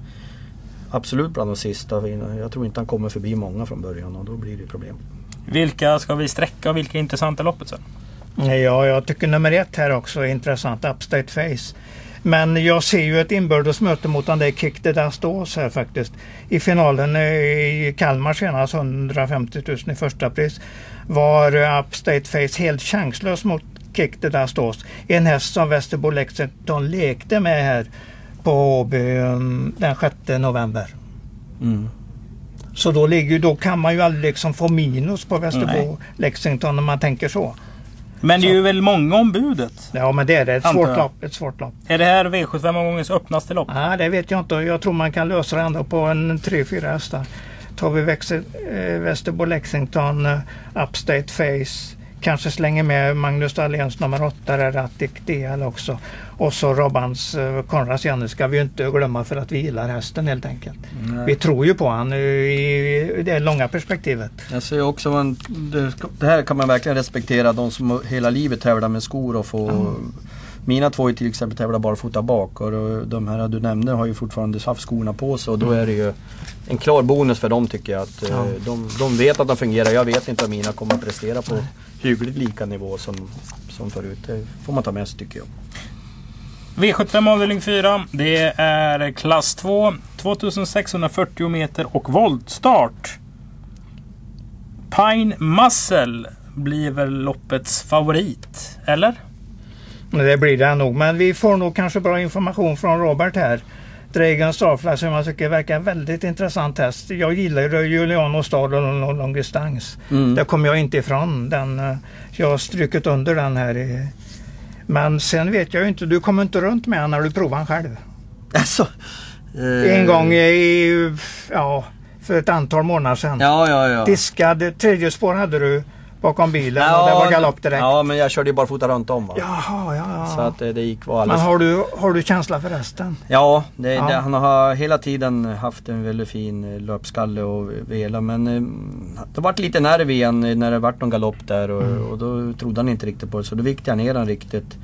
absolut bland de sista. Jag tror inte han kommer förbi många från början och då blir det problem. Vilka ska vi sträcka och vilka intressanta loppet sen? Ja, jag tycker nummer ett här också är intressant. Upstate Face. Men jag ser ju ett inbördes möte mot den där Kick the Dust Ås här faktiskt. I finalen i Kalmar senast, 150 000 i första pris, var Upstate Face helt chanslös mot Kick the Dust Ås. En häst som Västerbo Lexington lekte med här på Åby um, den 6 november. Så då, ligger, då kan man ju aldrig liksom få minus på Västerbo Nej. Lexington när man tänker så. Men det är ju väl många om budet? Ja men det är det. Ett Antar svårt jag. lopp. Ett svårt lopp. Är det här V75-omgångens öppnaste lopp? Nej det vet jag inte. Jag tror man kan lösa det ändå på en 3-4 hästar. Tar vi Växel, eh, Västerbo Lexington, eh, Upstate Face, kanske slänger med Magnus Dahléns nummer 8 där, Attic DL också. Och så Robbans uh, Konrads Janne ska vi inte glömma för att vi gillar hästen helt enkelt. Nej. Vi tror ju på han i, det långa perspektivet. Jag ser också en, det, här kan man verkligen respektera. De som hela livet tävlar med skor och får Mina två är till exempel tävlar barfota bak och de här du nämnde har ju fortfarande haft skorna på sig och då är det ju en klar bonus för dem tycker jag. Att eh, Ja. de, de vet att de fungerar. Jag vet inte om mina kommer att prestera på hyggligt lika nivå som, som förut. Det får man ta med sig tycker jag. V75 avdelning 4. Det är klass 2. 2640 meter och voltstart. Pine Muscle blir väl loppets favorit, eller? Det blir det nog. Men vi får nog kanske bra information från Robert här. Dragon Starfly som jag tycker verkar väldigt intressant häst. Jag gillar ju Juliano Stad och lång, lång distans. Mm. Det kommer jag inte ifrån. Den, eh, jag har strukit under den här. i- Men sen vet jag ju inte. Du kommer inte runt med den när du provar den själv. Alltså, eh, En gång i, ja, för ett antal månader sedan. Ja, ja, ja. Diskad, tredje spår hade du bakom bilen och det var galopp direkt. Ja, men jag körde ju barfota runt om va. Jaha, ja, ja. Så att eh, det gick var Men alldeles... har du, har du känsla för hästen? Ja, det, Ja. Det, han har hela tiden haft en väldigt fin eh, löpskalle och vela men eh, det vart lite nerv igen när det vart någon galopp där och, Mm. och då trodde han inte riktigt på det så då viktade jag ner han riktigt.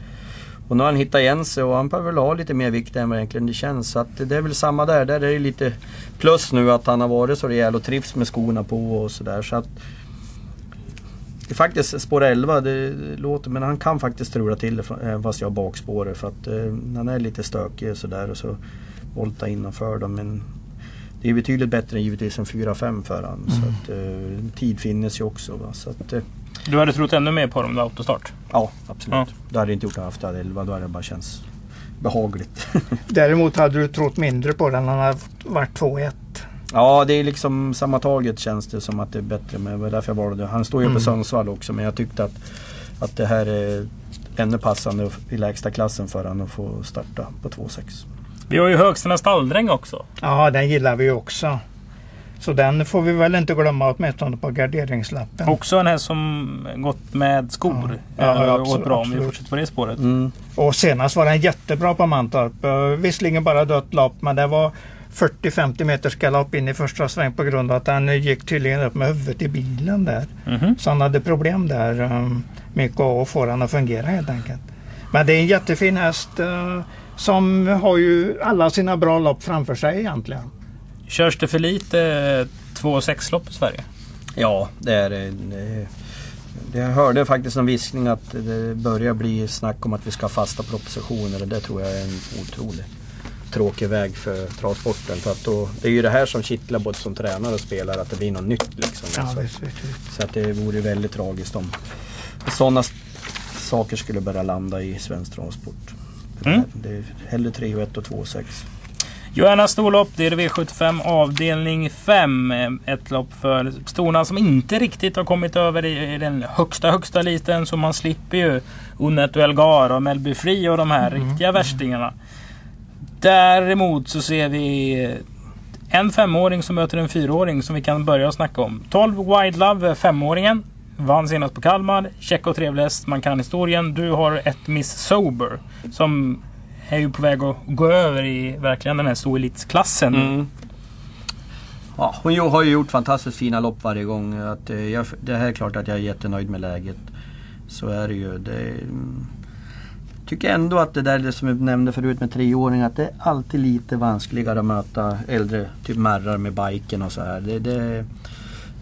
Och nu har han hittat igen sig och han behöver väl ha lite mer vikt än vad egentligen det känns. Så att det är väl samma där. Där är det lite plus nu att han har varit så rejäl och trivs med skorna på och sådär. Så att faktiskt spår 11, det låter, men han kan faktiskt strula till det även fast jag har bakspåret för att eh, han är lite stökig och sådär och så volta innanför dem. Men det är betydligt bättre än givetvis än 4-5 för han. Så att, eh, tid finnes ju också. Va? Så att, eh, Du hade trott ännu mer på dem med autostart? ja, absolut. Ja. Då hade jag inte gjort det haft 11, då hade det bara känts behagligt. Däremot hade du trott mindre på den. Han hade varit 2-1. Ja, det är liksom sammantaget känns det som att det är bättre med. Det var därför jag valde det. Han står ju på Mm. Sundsvall också men jag tyckte att, att det här är ännu passande i lägsta klassen för han att få starta på 2,6. Vi har ju Högstena stalldräng också. Ja, den gillar vi också. Så den får vi väl inte glömma åtminstone på garderingslappen. Också en häst som gått med skor. Ja, ja, Eh, absolut, bra om vi fortsätter på det spåret. Mm. Och senast var den jättebra på Mantorp. Eh, Visserligen bara dött lopp men det var 40-50 meters galopp in i första sväng på grund av att han gick tydligen upp med huvudet i bilen där. Mhm. Så han hade problem där um, mycket att få den att fungera helt enkelt. Men det är en jättefin häst eh, som har ju alla sina bra lopp framför sig egentligen. Körs det för lite 2,6-lopp i Sverige? Ja, det är det. det. det- Jag hörde faktiskt en viskning att det börjar bli snack om att vi ska ha fasta propositioner och det tror jag är en otrolig tråkig väg för travsporten. För att då, det är ju det här som kittlar både som tränare och spelare, att det blir något nytt. Liksom. Ja, Alltså. visst, visst, visst. Så att det vore väldigt tragiskt om sådana saker skulle börja landa i svensk travsport. Mm. Det är hellre 3 och 1 och 2 och 6. Johanna storlopp, det är V75 avdelning 5. Ett lopp för storna som inte riktigt har kommit över i i den högsta högsta liten. Så man slipper ju Unet och Elgar och Melby Free och de här riktiga värstingarna. Däremot så ser vi en femåring som möter en fyraåring som vi kan börja snacka om. 12 Wide Love, femåringen. Vann senast på Kalmar. Check och trevlig häst. Man kan historien. Du har ett Miss Sober. Som är ju på väg att gå över i verkligen den här stoelitsklassen. Mm. Ja, hon har ju gjort fantastiskt fina lopp varje gång. Att, eh, jag, det här är klart att jag är jättenöjd med läget. Så är det ju. Det, tycker ändå att det där det som jag nämnde förut med treåringar, att det är alltid lite vanskligare att möta äldre typ märrar med biken och så här. Det, det,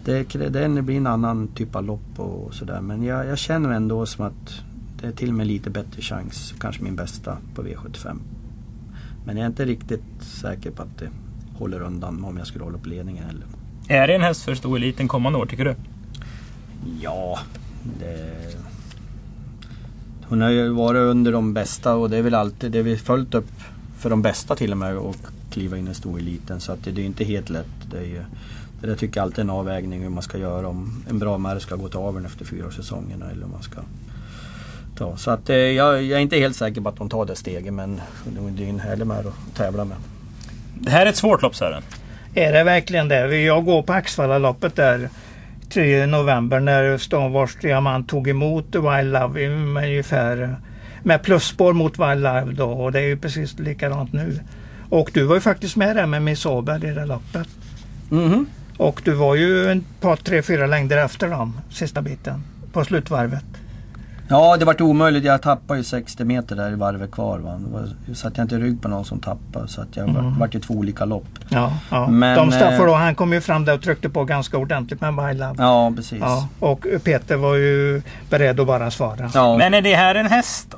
det, det, blir en annan typ av lopp och sådär. Men jag, jag känner ändå som att det är till och med lite bättre chans. Kanske min bästa på V75. Men jag är inte riktigt säker på att det håller undan om jag skulle hålla på ledningen heller. Är det en häst för stoeliten kommande år tycker du? Ja, det... Hon har ju varit under de bästa och det är väl alltid, det är väl följt upp för de bästa till och med och kliva in i stoeliten. Så att det, det är inte helt lätt. Det, är ju, det där tycker jag alltid är en avvägning hur man ska göra om en bra märr ska gå till aveln efter fyra säsongerna eller om man ska ta. Så att eh, jag, jag är inte helt säker på att de tar det steget men det är en härlig märr att tävla med. Det här är ett svårt lopp Sören. Är det verkligen det? Jag går på Axvallaloppet där 3 november när Star Wars Diamant tog emot Wild Love med ungefär med plusspår mot Wild Love då och det är ju precis likadant nu. Och du var ju faktiskt med där med Miss Åberg i det loppet. Mhm. Och du var ju en par, tre, fyra längder efter dem sista biten på slutvarvet. Ja, det vart omöjligt. Jag tappade ju 60 meter där i varvet kvar. Va? Var, satt jag inte i rygg på någon som tappade. Så att jag Mm. vart ju två olika lopp. Ja, ja. Men, De Stafford eh, då, han kom ju fram där och tryckte på ganska ordentligt med Love. Ja, precis. Ja, och Peter var ju beredd att bara svara. Ja. Men är det här en häst då?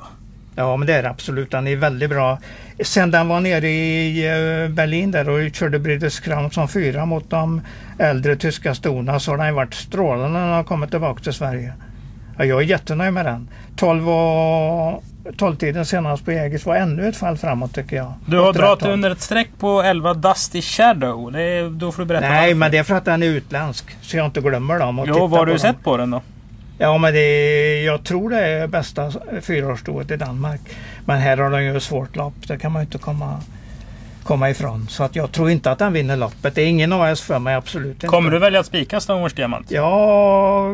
Ja, men det är det absolut. Han är väldigt bra. Sen den var nere i eh, Berlin där och körde British Crown som fyra mot de äldre tyska stona så har den varit strålande när den har kommit tillbaka till Sverige. Ja, jag är jättenöjd med den. 12 och 12-tiden senast på Jägers var ännu ett fall framåt tycker jag. Du har dragit under ett streck på 11 Dusty Shadow. Det är, då får du berätta Nej, varför. men det är för att den är utländsk. Så jag inte glömmer dem. och Jo, vad har du dem. sett på den då? Ja, men det, jag tror det är bästa fyraårsstoet i Danmark. Men här har de ju ett svårt lopp. Det kan man ju inte komma, komma ifrån. Så att jag tror inte att den vinner loppet. Det är ingen AS för mig, absolut inte. Kommer du välja att spika Star Wars Diamant? Ja,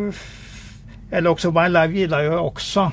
eller också My Life gillar jag också.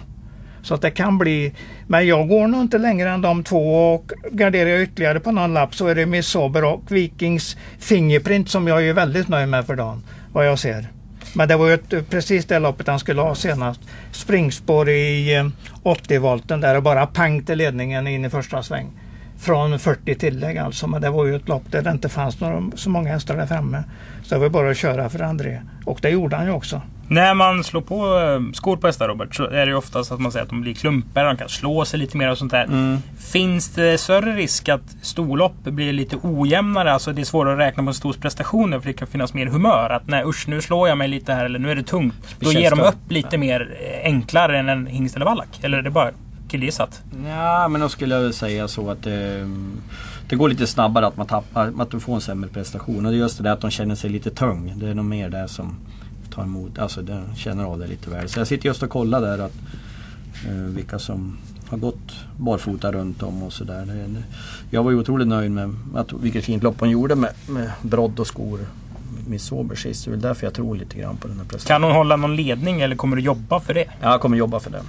Så att det kan bli. Men jag går nog inte längre än de två och garderar jag ytterligare på någon lapp så är det Miss Sober och Vikings Fingerprint som jag är väldigt nöjd med för dagen. Vad jag ser. Men det var ju ett, precis det loppet han skulle ha senast. Springspår i eh, 80-volten där och bara pang till ledningen in i första sväng. Från 40 tillägg alltså. Men det var ju ett lopp där det inte fanns några, så många hästar där framme. Så det var bara att köra för André. Och det gjorde han ju också. När man slår på eh, skor på hästar Robert så är det oftast att man säger att de blir klumpigare, de kan slå sig lite mer och sånt där. Mm. Finns det större risk att storlopp blir lite ojämnare? Alltså det är svårare att räkna på en stors prestationer för det kan finnas mer humör. Att nej usch nu slår jag mig lite här eller nu är det tungt. Då ger de upp lite mer eh, enklare än en hingst eller vallack. Eller är det bara killgissat? Ja, men då skulle jag säga så att det, det går lite snabbare att man tappar, att du får en sämre prestation. Och det är just det där att de känner sig lite tung. Det är nog mer det som tar emot, alltså det, känner av det lite väl. Så jag sitter just och kollar där att eh, vilka som har gått barfota runt om och sådär. Jag var ju otroligt nöjd med att, vilket fint lopp hon gjorde med, med brodd och skor. Miss Sober sist. Det är väl därför jag tror lite grann på den här prestationen. Kan hon hålla någon ledning eller kommer du jobba för det? Ja, jag kommer jobba för det.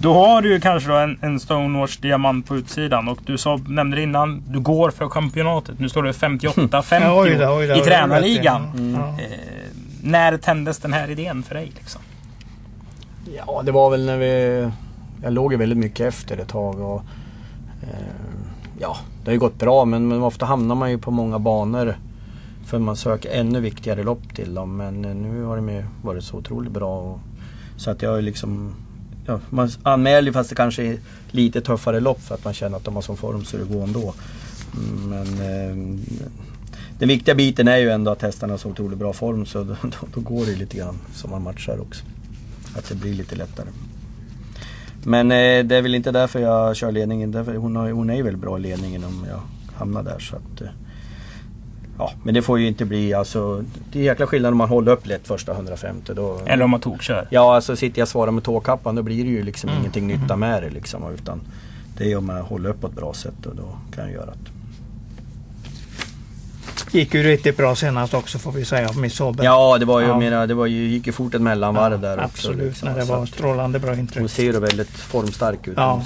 Då har du ju kanske då en, en Stonewatch diamant på utsidan och du sa, nämnde det innan, du går för championatet. Nu står det 58-50 Ja, oj då, oj då, i tränarligan. rätt i. När tändes den här idén för dig? Liksom? Ja, det var väl när vi... Jag låg ju väldigt mycket efter ett tag och... Eh, ja, det har ju gått bra men, men ofta hamnar man ju på många banor. För man söker ännu viktigare lopp till dem. Men eh, nu har de ju varit så otroligt bra. Och, Så att jag är liksom... Ja, man anmäler ju fast det kanske är lite tuffare lopp för att man känner att de har sån form så det går ändå. Mm, men eh, den viktiga biten är ju ändå att hästarna har så otroligt bra form så då, då, då går det lite grann som man matchar också. Att det blir lite lättare. Men eh, det är väl inte därför jag kör ledningen. Därför hon, har, hon är ju väldigt bra i ledningen om jag hamnar där. Så att, eh, ja, men det får ju inte bli alltså... Det är jäkla skillnad om man håller upp lätt första 150. Då, Eller om man tokkör? Ja, alltså sitter jag och svarar med tåkappan då blir det ju liksom ingenting nytta med det liksom. Utan det är om jag håller upp på ett bra sätt och då kan jag göra det. Gick ju riktigt bra senast också får vi säga. Miss Åberg. Ja, det var ju, Ja. menar, det var ju, gick ju fort ett mellanvarv där också. Absolut, liksom. det var strålande bra intryck. Hon ser ju väldigt formstark ut. Ja.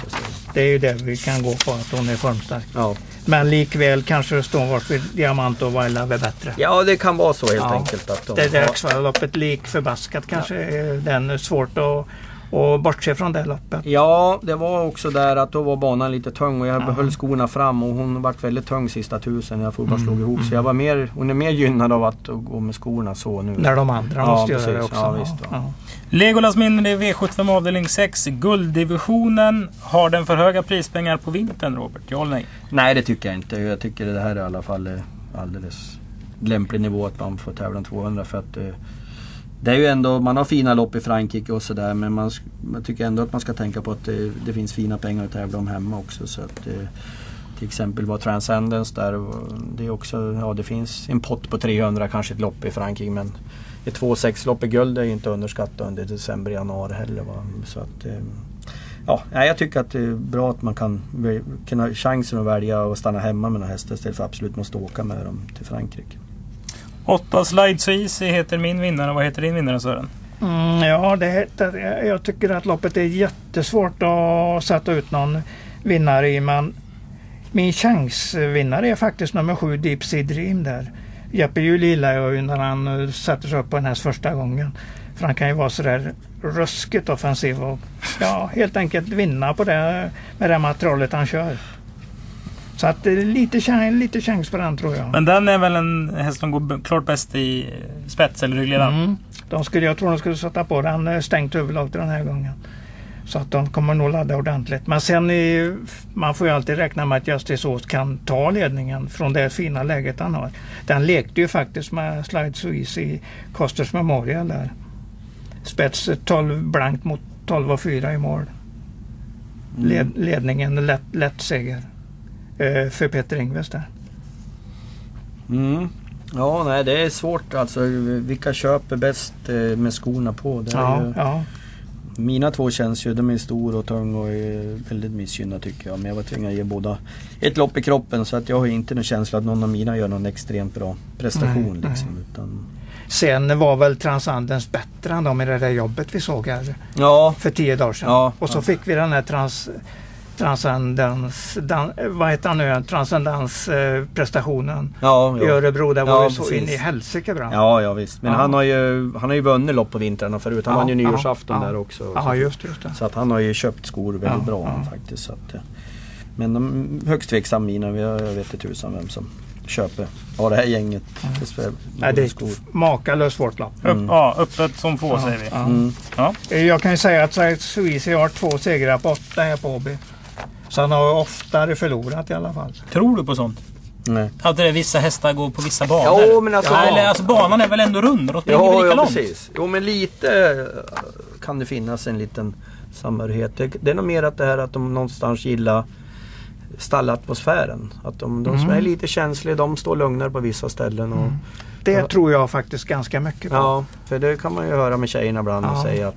Det är ju det vi kan gå på, att hon är formstark. Ja. Men likväl kanske det står vart Diamant och är bättre. ja, det kan vara så helt Ja. enkelt. Att de Det där har- Axevallaloppet lik förbaskat kanske är den svårt att, att bortse från det loppet. Ja, det var också där att då var banan lite tung och jag Ja. behöll skorna fram och hon vart väldigt tung sista tusen. Jag får bara Mm, slog ihop. Så jag var mer, hon är mer gynnad av att gå med skorna så nu. När de andra Ja, måste göra det precis. också. Ja, visst, ja. Legolas minne i V75 avdelning 6, gulddivisionen. Har den för höga prispengar på vintern Robert? Ja eller nej? Nej det tycker jag inte. Jag tycker det här är i alla fall eh, alldeles lämplig nivå att man får tävla om 200 för att eh, det är ju ändå, man har fina lopp i Frankrike och sådär men man, man tycker ändå att man ska tänka på att det, det finns fina pengar att tävla om hemma också. Så att, det, till exempel var Transcendence där, det är också, ja det finns en pott på 300 kanske ett lopp i Frankrike men ett 2-6 lopp i guld är ju inte underskattat under december, januari heller. Va? Så att, eh, Ja, jag tycker att det är bra att man kan kan ha chansen att välja att stanna hemma med några hästar istället för att absolut måste åka med dem till Frankrike. 8 Slide So Easy heter min vinnare. Vad heter din vinnare Sören? Mm, ja, det heter, jag tycker att loppet är jättesvårt att sätta ut någon vinnare i. Men min chansvinnare är faktiskt nummer sju Deep Sea Dream där. Jeppe Juhl gillar jag ju när han eh, sätter sig upp på en häst första gången. För han kan ju vara sådär ruskigt offensiv och ja, helt enkelt vinna på det med det materialet han kör. Så att det är lite, chans, lite chans på den tror jag. Men den är väl en häst som går klart bäst i spets eller ryggledaren? Mm. De skulle, jag tror de skulle sätta på den eh, stängt till den här gången. Så att de kommer nog ladda ordentligt. Men sen är, man får ju alltid räkna med att Justice Ås kan ta ledningen från det fina läget han har. Den lekte ju faktiskt med Slide Easy i Costers Memorial där. Spets 12 blankt mot 12 och 4 i mål. Led, ledningen lätt, lätt seger för Peter Ingves där. Mm. Ja, nej det är svårt alltså. Vilka köper bäst eh, med skorna på? Ja, ju, ja. Mina två känns ju, de är stor och tung och är väldigt missgynnade tycker jag. Men jag var tvungen att ge båda ett lopp i kroppen så att jag har inte någon känsla att någon av mina gör någon extremt bra prestation. Nej, liksom, Utan, Sen var väl Transandens bättre än de i det där jobbet vi såg här ja, för tio dagar sedan. Ja, och så ja. fick vi den här trans, transcendens, dan, vad heter han nu, transcendens eh, prestationen ja, i ja. Örebro. Det var Ja, ju så precis. in i helsike bra. Ja, ja visst. Men Ja. han, har ju, han har ju vunnit lopp på vintrarna förut. Han Ja, vann ju ja, nyårsafton ja. där också. Ja, just, just det. så att han har ju köpt skor väldigt Ja, bra ja. faktiskt. Så att, eh, men de högst tveksam mina. Jag vet inte tusan vem som köper av det här gänget. Nej, det är skor. ett makalöst svårt lopp. Upp, ja, öppet som få säger vi. Ja. Mm. Ja. Jag kan ju säga att Suisse har två segrar på åtta här på Åby. Så han har oftare förlorat i alla fall. Tror du på sånt? Nej. Att det är vissa hästar går på vissa banor? Jo, men alltså- ja, eller, alltså banan är väl ändå rund? Väl Ja, lika ja långt? precis. Jo men lite eh, kan det finnas en liten samhörighet. Det, det är nog mer att det här att de någonstans gillar stallatmosfären. Att de, de som Mm. är lite känsliga, de står lugnare på vissa ställen. Och, Det Ja. tror jag faktiskt ganska mycket på. Ja, för det kan man ju höra med tjejerna ibland och Ja. säga att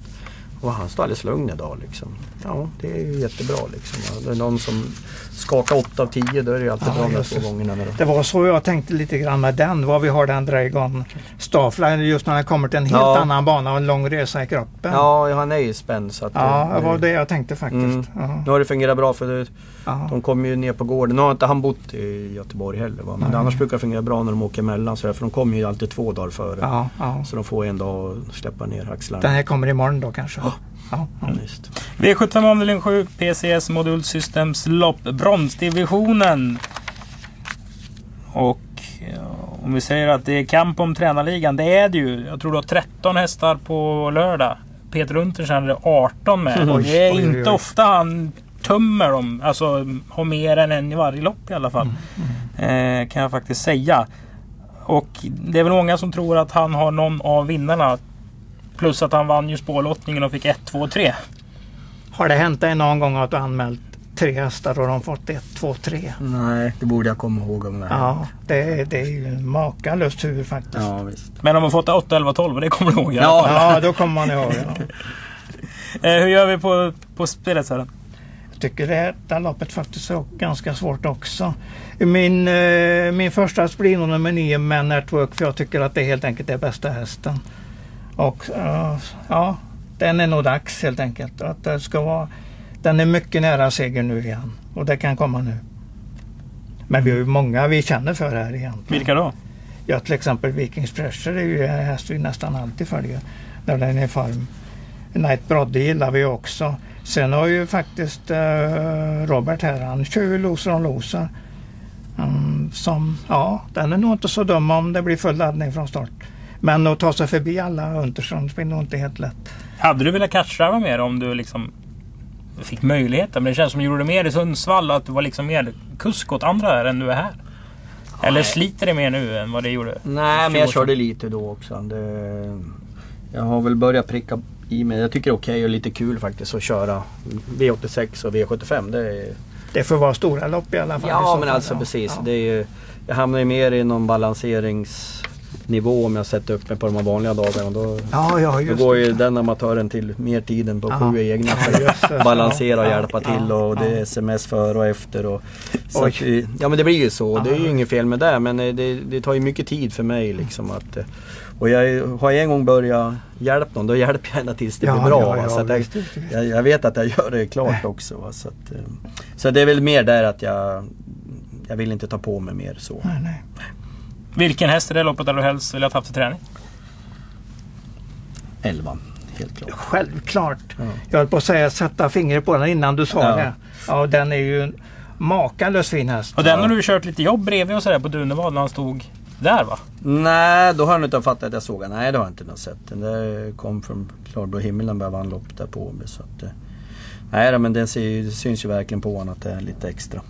och han står alldeles lugn idag liksom. Ja, det är ju jättebra liksom. Det är någon som skakar 8 av 10 då är det ju alltid Ja, bra de två det. gångerna. Då. Det var så jag tänkte lite grann med den. Vad vi har den Dragon Staffline just när den kommer till en helt Ja. annan bana och en lång resa i kroppen. Ja, han är ju spänd så att Ja, det var det, jag tänkte faktiskt. Mm. Ja. Nu har det fungerat bra för det, de kommer ju ner på gården. Nu har inte han bott i Göteborg heller va? men Nej. annars brukar det fungera bra när de åker emellan så där, för de kommer ju alltid två dagar före. Så de får en dag att släppa ner axlarna. Den här kommer imorgon då kanske? Ja. Ja, visst. V75 avdelning 7, PCS Modul Systems lopp, bronsdivisionen. Och ja, om vi säger att det är kamp om tränarligan, det är det ju. Jag tror du har 13 hästar på lördag. Peter Untersen hade 18 med. Oj, det är oj, inte oj. ofta han tömmer dem. Alltså har mer än en i varje lopp i alla fall. Eh, kan jag faktiskt säga. Och det är väl många som tror att han har någon av vinnarna. Plus att han vann ju spårlottningen och fick 1, 2, 3. Har det hänt dig någon gång att du anmält tre hästar och de fått ett, två, tre? Nej, det borde jag komma ihåg om det här. Ja, det, det är ju en makalös tur faktiskt. Ja, visst. Men om man fått 8, 11, 12, det kommer du ihåg? fall. Ja, då kommer man ihåg. Ja. Eh, hur gör vi på, på spelet Sören? Jag tycker det här loppet faktiskt är ganska svårt också. Min, eh, min första blir nog nummer nio Man Network för jag tycker att det helt enkelt är bästa hästen. Och eh, ja, den är nog dags helt enkelt. Att det ska vara, den är mycket nära seger nu igen och det kan komma nu. Men vi har ju många vi känner för här egentligen. Vilka då? Ja, till exempel Vikings Pressure är ju en häst vi nästan alltid följer när den är i form. Night Brodde gillar vi också. Sen har ju faktiskt eh, Robert här, han kör ju loser on loser. Mm, som, ja, den är nog inte så dum om det blir full laddning från start. Men att ta sig förbi alla Untersson blir nog inte helt lätt. Hade du velat catchdriva mer om du liksom fick möjligheten? Men det känns som du gjorde mer i Sundsvall. Att du var liksom mer kusk åt andra här än du är här. Eller sliter det mer nu än vad det gjorde? Nej, men jag körde lite då också. Det, jag har väl börjat pricka i mig. Jag tycker det är okej och lite kul faktiskt att köra V86 och V75. Det är, Det får vara stora lopp i alla fall. ja, men alltså precis. Ja. Det är ju, jag hamnar ju mer i någon balanserings... nivå om jag sätter upp mig på de här vanliga dagarna. Då, Ja, ja då går ju den amatören till mer tiden på sju egna för att balansera och hjälpa till och det är sms före och efter. Och, så att, ja men det blir ju så. Det är ju inget fel med det men eh, det, det tar ju mycket tid för mig liksom att eh, och jag har jag en gång börjat hjälpa någon då hjälper jag ända tills det Ja, blir bra. ja, ja, så jag, visst, visst, visst. jag, jag vet att jag gör det klart också. Va. Så, att, eh, så det är väl mer där att jag, jag vill inte ta på mig mer så. Nej, nej. Vilken häst i det loppet hade du helst velat haft till träning? 11, helt klart. Självklart. Ja. Jag höll på att säga sätta fingret på den innan du sa Ja. det. Ja, den är ju en makalös fin häst. Och den har du kört lite jobb bredvid och sådär på Dunevad när han stod där va? Nej, då har han inte fattat att jag såg den. Nej, det har jag inte sett. Den där kom från klarblå himlen när vann lopp där på Åby. Så att, eh, nej, men den syns ju verkligen på honom att det är lite extra.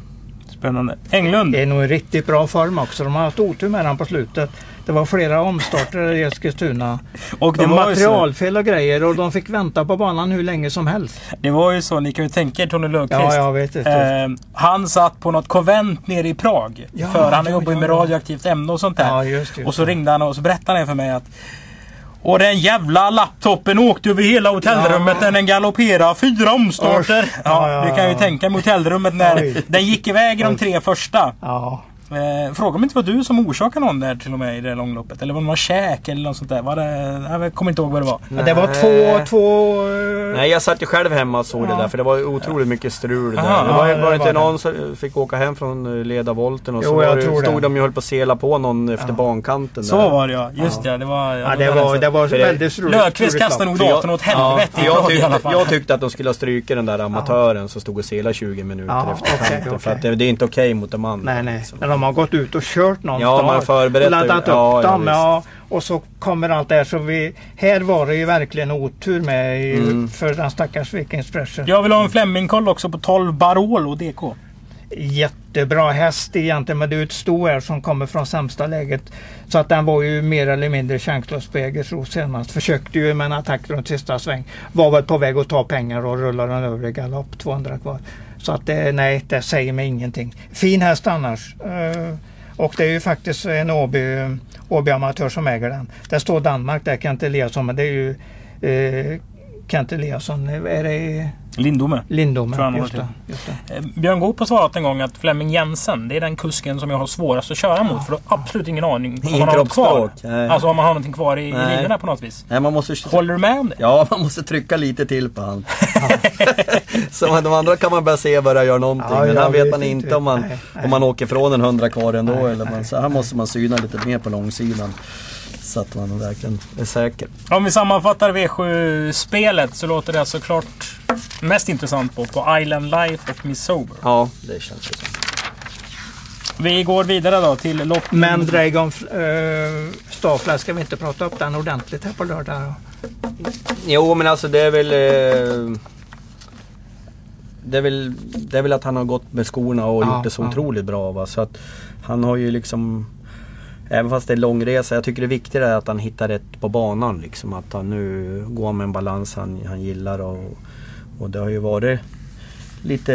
Spännande. Englund. Det är nog i riktigt bra form också. De har haft otur med den på slutet. Det var flera omstarter i Eskilstuna. Och det Det var, materialfel och grejer och de fick vänta på banan hur länge som helst. det var ju så, ni kan ju tänka er Tony Löfqvist. Ja, jag vet inte. Eh, han satt på något konvent nere i Prag. Ja, för han jobbar ju med radioaktivt ämne och sånt där. Ja, just, just och så det. ringde han och så berättade han för mig att och den jävla laptopen åkte över hela hotellrummet när den galopperade fyra omstarter. Ja, Ja, ja, du kan ju tänka med hotellrummet när Oj. den gick iväg de tre första. Ja. Eh, fråga om det inte var du som orsakade någon där till och med i det långloppet. Eller var det någon käk eller något sånt där. Var det, jag kommer inte ihåg vad det var. Ja, det var två... två eh, Nej, jag satt ju själv hemma och såg det Ja. där för det var otroligt mycket strul där. Aha, det var, ja, var det det inte var någon som fick åka hem från eh, ledarvolten och så Jo, var jag det, det. stod de ju och höll på att sela på någon efter bankanten. Så där. var det ja. Just det. Det var, Ja, det var, det var det- väldigt struligt. Löfqvist kastade nog datorn åt helvete Ja, jag, Prag i alla tyckte, fall. jag tyckte att de skulle ha strukit den där amatören som stod och selade 20 minuter Ja, efter kanten. För att det, det är inte okej mot de andra. Nej, nej. När de har gått ut och kört någonstans. Ja, man förberett och laddat upp Ja, dem. Ja, och så kommer allt det här. Så vi, här var det ju verkligen otur med i, Mm. för den stackars Viking Expression. Jag vill ha en Flemingkoll också på 12 Barolo DK. Jättebra häst egentligen men det är ett sto här som kommer från sämsta läget. Så att den var ju mer eller mindre chanslös på Jägersro senast. Försökte ju med en attack runt sista sväng. Var väl på väg att ta pengar och rulla den över i galopp 200 kvar. Så att det, nej, det säger mig ingenting. Fin häst annars. Eh, och det är ju faktiskt en Åby, Åby amatör som äger den. Det står Danmark där, Kent Eliasson, men det är ju eh, Kent Eliasson. Är det Lindome. Lindome? Tror jag han Just har det, just det. Eh, Björn Goop har svarat en gång att Flemming Jensen, det är den kusken som jag har svårast att köra mot. För du har absolut ingen aning om man har något kvar. nej. Alltså om man har någonting kvar i, i linjerna på något vis. Nej, man måste... Håller du med om det? Ja, man måste trycka lite till på han. så de andra kan man börja se börja göra någonting. Ja, men han vet man inte. om man, Nej, nej. om man åker från en hundra kvar ändå. Nej, eller man, så här måste man syna lite mer på långsidan. Så att man verkligen är säker. Om vi sammanfattar V7-spelet så låter det såklart mest intressant på, på Island Life och Miss Sober. Ja, det känns det som. Vi går vidare då till lopp... Men Dragon äh, Starfly, ska vi inte prata upp den ordentligt här på lördag? Jo, men alltså det är väl... Eh, det, är väl det är väl att han har gått med skorna och Ja, gjort det så ja. otroligt bra. Va? Så att han har ju liksom... Även fast det är långresa, jag tycker det viktiga är att han hittar rätt på banan. Liksom. Att han nu går med en balans han, han gillar. Och, och det har ju varit lite...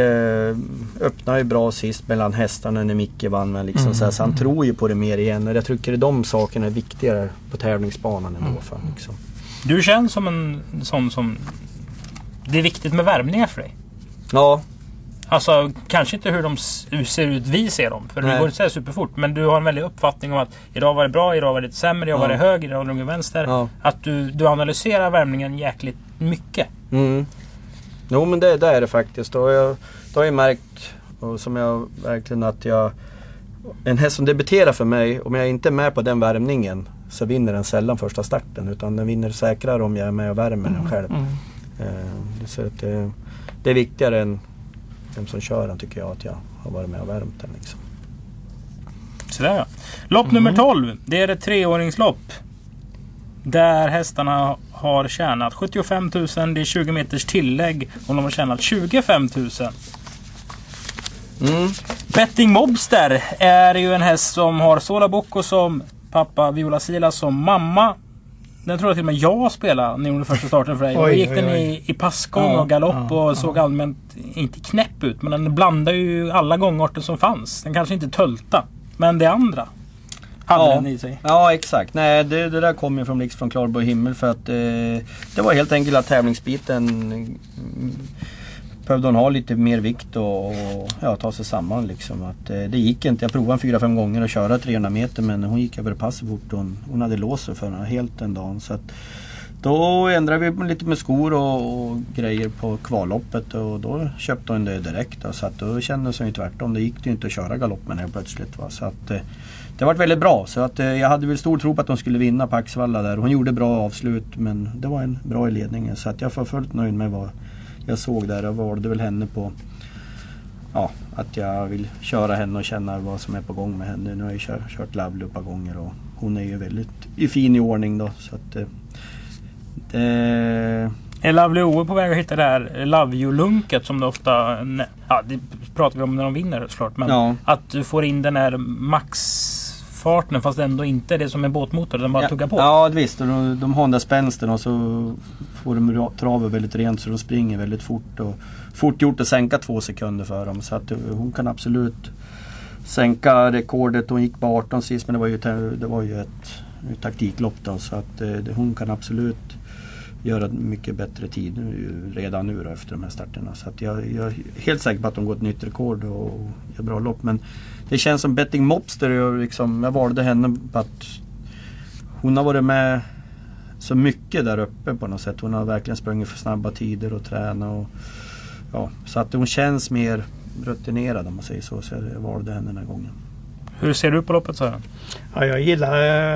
Öppnade ju bra sist mellan hästarna när Micke vann. Men liksom, Mm, så, här, så han mm. tror ju på det mer igen. Och jag tycker de sakerna är viktigare på tävlingsbanan ändå. Mm, För, liksom. Du känns som en sån som... Det är viktigt med värmningar för dig. Ja, Alltså kanske inte hur de ser ut vi ser dem. För det Nej. går inte så superfort. Men du har en väldig uppfattning om att idag var det bra, idag var det lite sämre, idag Ja. var det höger, idag var det vänster. Ja. Att du, du analyserar värmningen jäkligt mycket. Mm. Jo men det, det är det faktiskt. Och jag, då har jag märkt, och som jag verkligen att jag... En häst som debuterar för mig, om jag inte är med på den värmningen så vinner den sällan första starten. Utan den vinner säkrare om jag är med och värmer den själv. Mm. Eh, så att det, det är viktigare än vem som kör den tycker jag att jag har varit med och värmt den. Liksom. Sådär ja. Lopp nummer 12. Det är ett treåringslopp. Där hästarna har tjänat 75 000. Det är 20 meters tillägg. Och de har tjänat 25 000. Mm. Betting Mobster är ju en häst som har Sola Bocco som pappa, Viola Sila som mamma. Den tror jag till och med jag spelade när jag gjorde första starten för dig. Då gick oj, den oj. i, i passgång Ja, och galopp ja, och ja. såg allmänt inte knäpp ut. Men den blandar ju alla gångarter som fanns. Den kanske inte tölta. Men det andra. hade Ja. den i sig. Ja exakt. Nej det, det där kom ju från Blixt från klarblå himmel för att eh, det var helt enkelt att tävlingsbiten mm, behövde hon ha lite mer vikt och, och ja, ta sig samman liksom. Att, eh, det gick inte. Jag provade en fyra fem gånger att köra 300 meter men hon gick över pass så fort hon, hon hade låst sig för henne helt den dagen. Så att, då ändrade vi lite med skor och, och grejer på kvalloppet och då köpte hon det direkt. Då, så att då kändes hon ju tvärtom. Det gick det ju inte att köra galopp helt plötsligt. Va? Så att, eh, det varit väldigt bra. Så att, eh, jag hade väl stor tro på att hon skulle vinna på Axvalla där. Hon gjorde bra avslut men det var en bra i ledningen. Så att jag var fullt nöjd med vad jag såg där. Jag valde väl henne på Ja, att jag vill köra henne och känna vad som är på gång med henne. Nu har jag kört, kört Lovely ett par gånger och hon är ju väldigt i fin i ordning då. Så att, eh, det, Är Lovely Oe på väg att hitta det här Love You-lunket som det ofta... Ja, det pratar vi om när de vinner såklart. Men Ja. att du får in den här maxfarten fast ändå inte det som är båtmotor. Den bara ja, tuggar på. Ja visst, och de, de där spänsten och så får de ra- travet väldigt rent så de springer väldigt fort. Och fort gjort att sänka två sekunder för dem. Så att eh, hon kan absolut sänka rekordet. Hon gick på 18 sist men det var ju, det var ju ett, ett taktiklopp då. Så att eh, det, hon kan absolut göra mycket bättre tid nu, redan nu då, efter de här starterna. Så att jag, jag är helt säker på att de går ett nytt rekord och gör bra lopp. Men det känns som Betting Mobster, jag, liksom, jag valde henne på att hon har varit med så mycket där uppe på något sätt. Hon har verkligen sprungit för snabba tider och tränat. Och, ja, så att hon känns mer rutinerad om man säger så. Så jag valde henne den här gången. Hur ser du på loppet Sören? Ja, jag gillar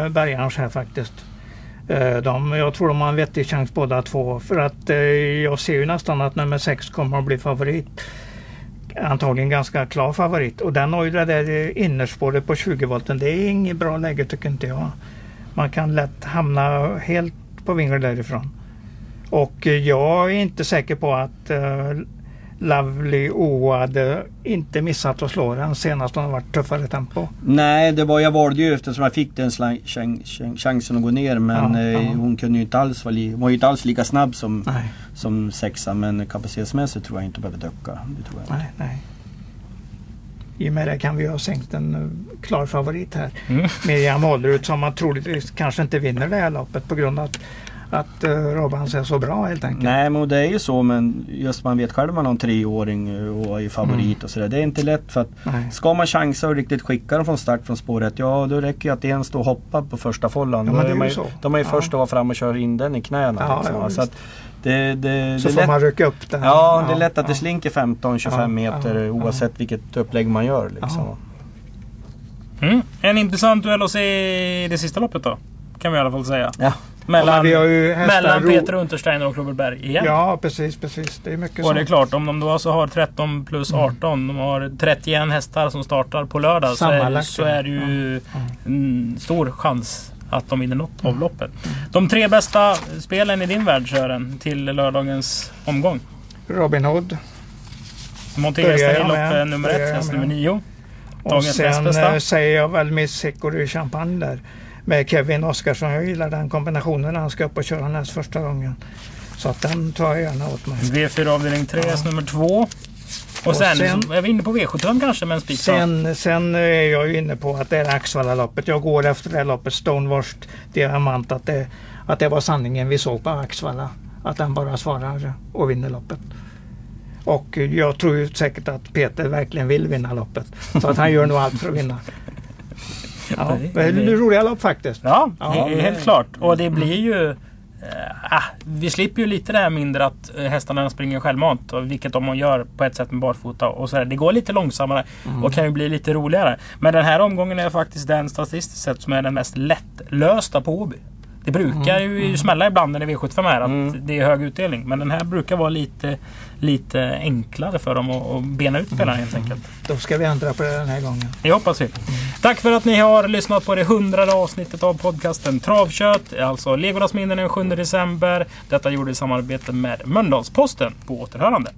eh, Bergarns här faktiskt. Eh, De, jag tror de har en vettig chans båda två. För att eh, jag ser ju nästan att nummer 6 kommer att bli favorit. Antagligen ganska klar favorit. Och den har ju det där innerspåret på 20 volten. Det är inget bra läge tycker inte jag. Man kan lätt hamna helt på vingel därifrån. Och eh, jag är inte säker på att eh, Lovely O hade inte missat att slå den senast hon har varit tuffare tempo. Nej, det var, jag valde ju eftersom jag fick den slang, chans, chans, chansen att gå ner. Men Ja, eh, hon kunde ju inte alls vara, li, hon var ju inte alls lika snabb som, Nej, som sexa. Men kapacitetsmässigt tror jag inte behöver ducka. Det tror jag inte. nej, nej. I och med det kan vi ha sänkt en eh, klar favorit här. Mm. Miriam Hållerud som man troligtvis kanske inte vinner det här loppet på grund av att, att uh, Robbans är så bra helt enkelt. Nej men det är ju så men just man vet själv man har en treåring eh, och är favorit och sådär. Det är inte lätt för att Nej. ska man chansa och riktigt skicka dem från start från spåret ja då räcker ju att en står och hoppar på första follan. Ja, men det är ju så. de är ju Ja. först att vara fram och köra in den i knäna. Ja, liksom, ja, så att det, det, Så det får lätt, man rycka upp den. Ja, det är lätt att det ja. slinker 15-25 Ja, meter ja, oavsett vilket upplägg man gör. Liksom. Ja. Mm. En intressant duell att se i det sista loppet då. Kan vi i alla fall säga. Ja. Mellan, Ja, mellan Peter Untersteiner och Robert Berg igen. Ja, precis, precis. Det är mycket Och det är sånt. klart, om de då alltså har 13 plus 18, de har 31 hästar som startar på lördag så är, så är det ju en stor chans att de vinner något av loppet. De tre bästa spelen i din värld Sören, till lördagens omgång. Robin Hood. Börjar i lopp med. nummer ett, häst nummer nio. Och Dagens sen bästa. eh, säger jag väl Miss Hickory Champagne där. Med Kevin Oskarsson. Jag gillar den kombinationen när han ska upp och köra näst första gången. Så att den tar jag gärna åt mig. V4 avdelning 3, häst nummer två. Och, sen, sen- så är vi inne på V75 kanske med en spik. Sen, sen är jag ju inne på att det är Axvalla-loppet. Jag går efter det här loppet, Stonewashed Diamant, att det, att det var sanningen vi såg på Axvalla. Att den bara svarar och vinner loppet. Och jag tror ju säkert att Peter verkligen vill vinna loppet. Så att han gör nog allt för att vinna. Ja, det är roliga lopp faktiskt. Ja, Ja, helt klart. Och det blir ju... ah, vi slipper ju lite det här mindre att eh, hästarna springer självmant. och Vilket de gör på ett sätt med barfota. Och så där. Det går lite långsammare och kan ju bli lite roligare. Men den här omgången är faktiskt den statistiskt sett som är den mest lättlösta på Åby. Det brukar ju smälla ibland när det är V75 här att Mm. det är hög utdelning. Men den här brukar vara lite, lite enklare för dem att, att bena ut spelarna helt enkelt. Då ska vi ändra på det den här gången. Det hoppas vi. Tack för att ni har lyssnat på det hundrade avsnittet av podcasten Travkött. Alltså Legolas minnen den 7 december. Detta gjorde i samarbete med Mölndalsposten. På återhörande.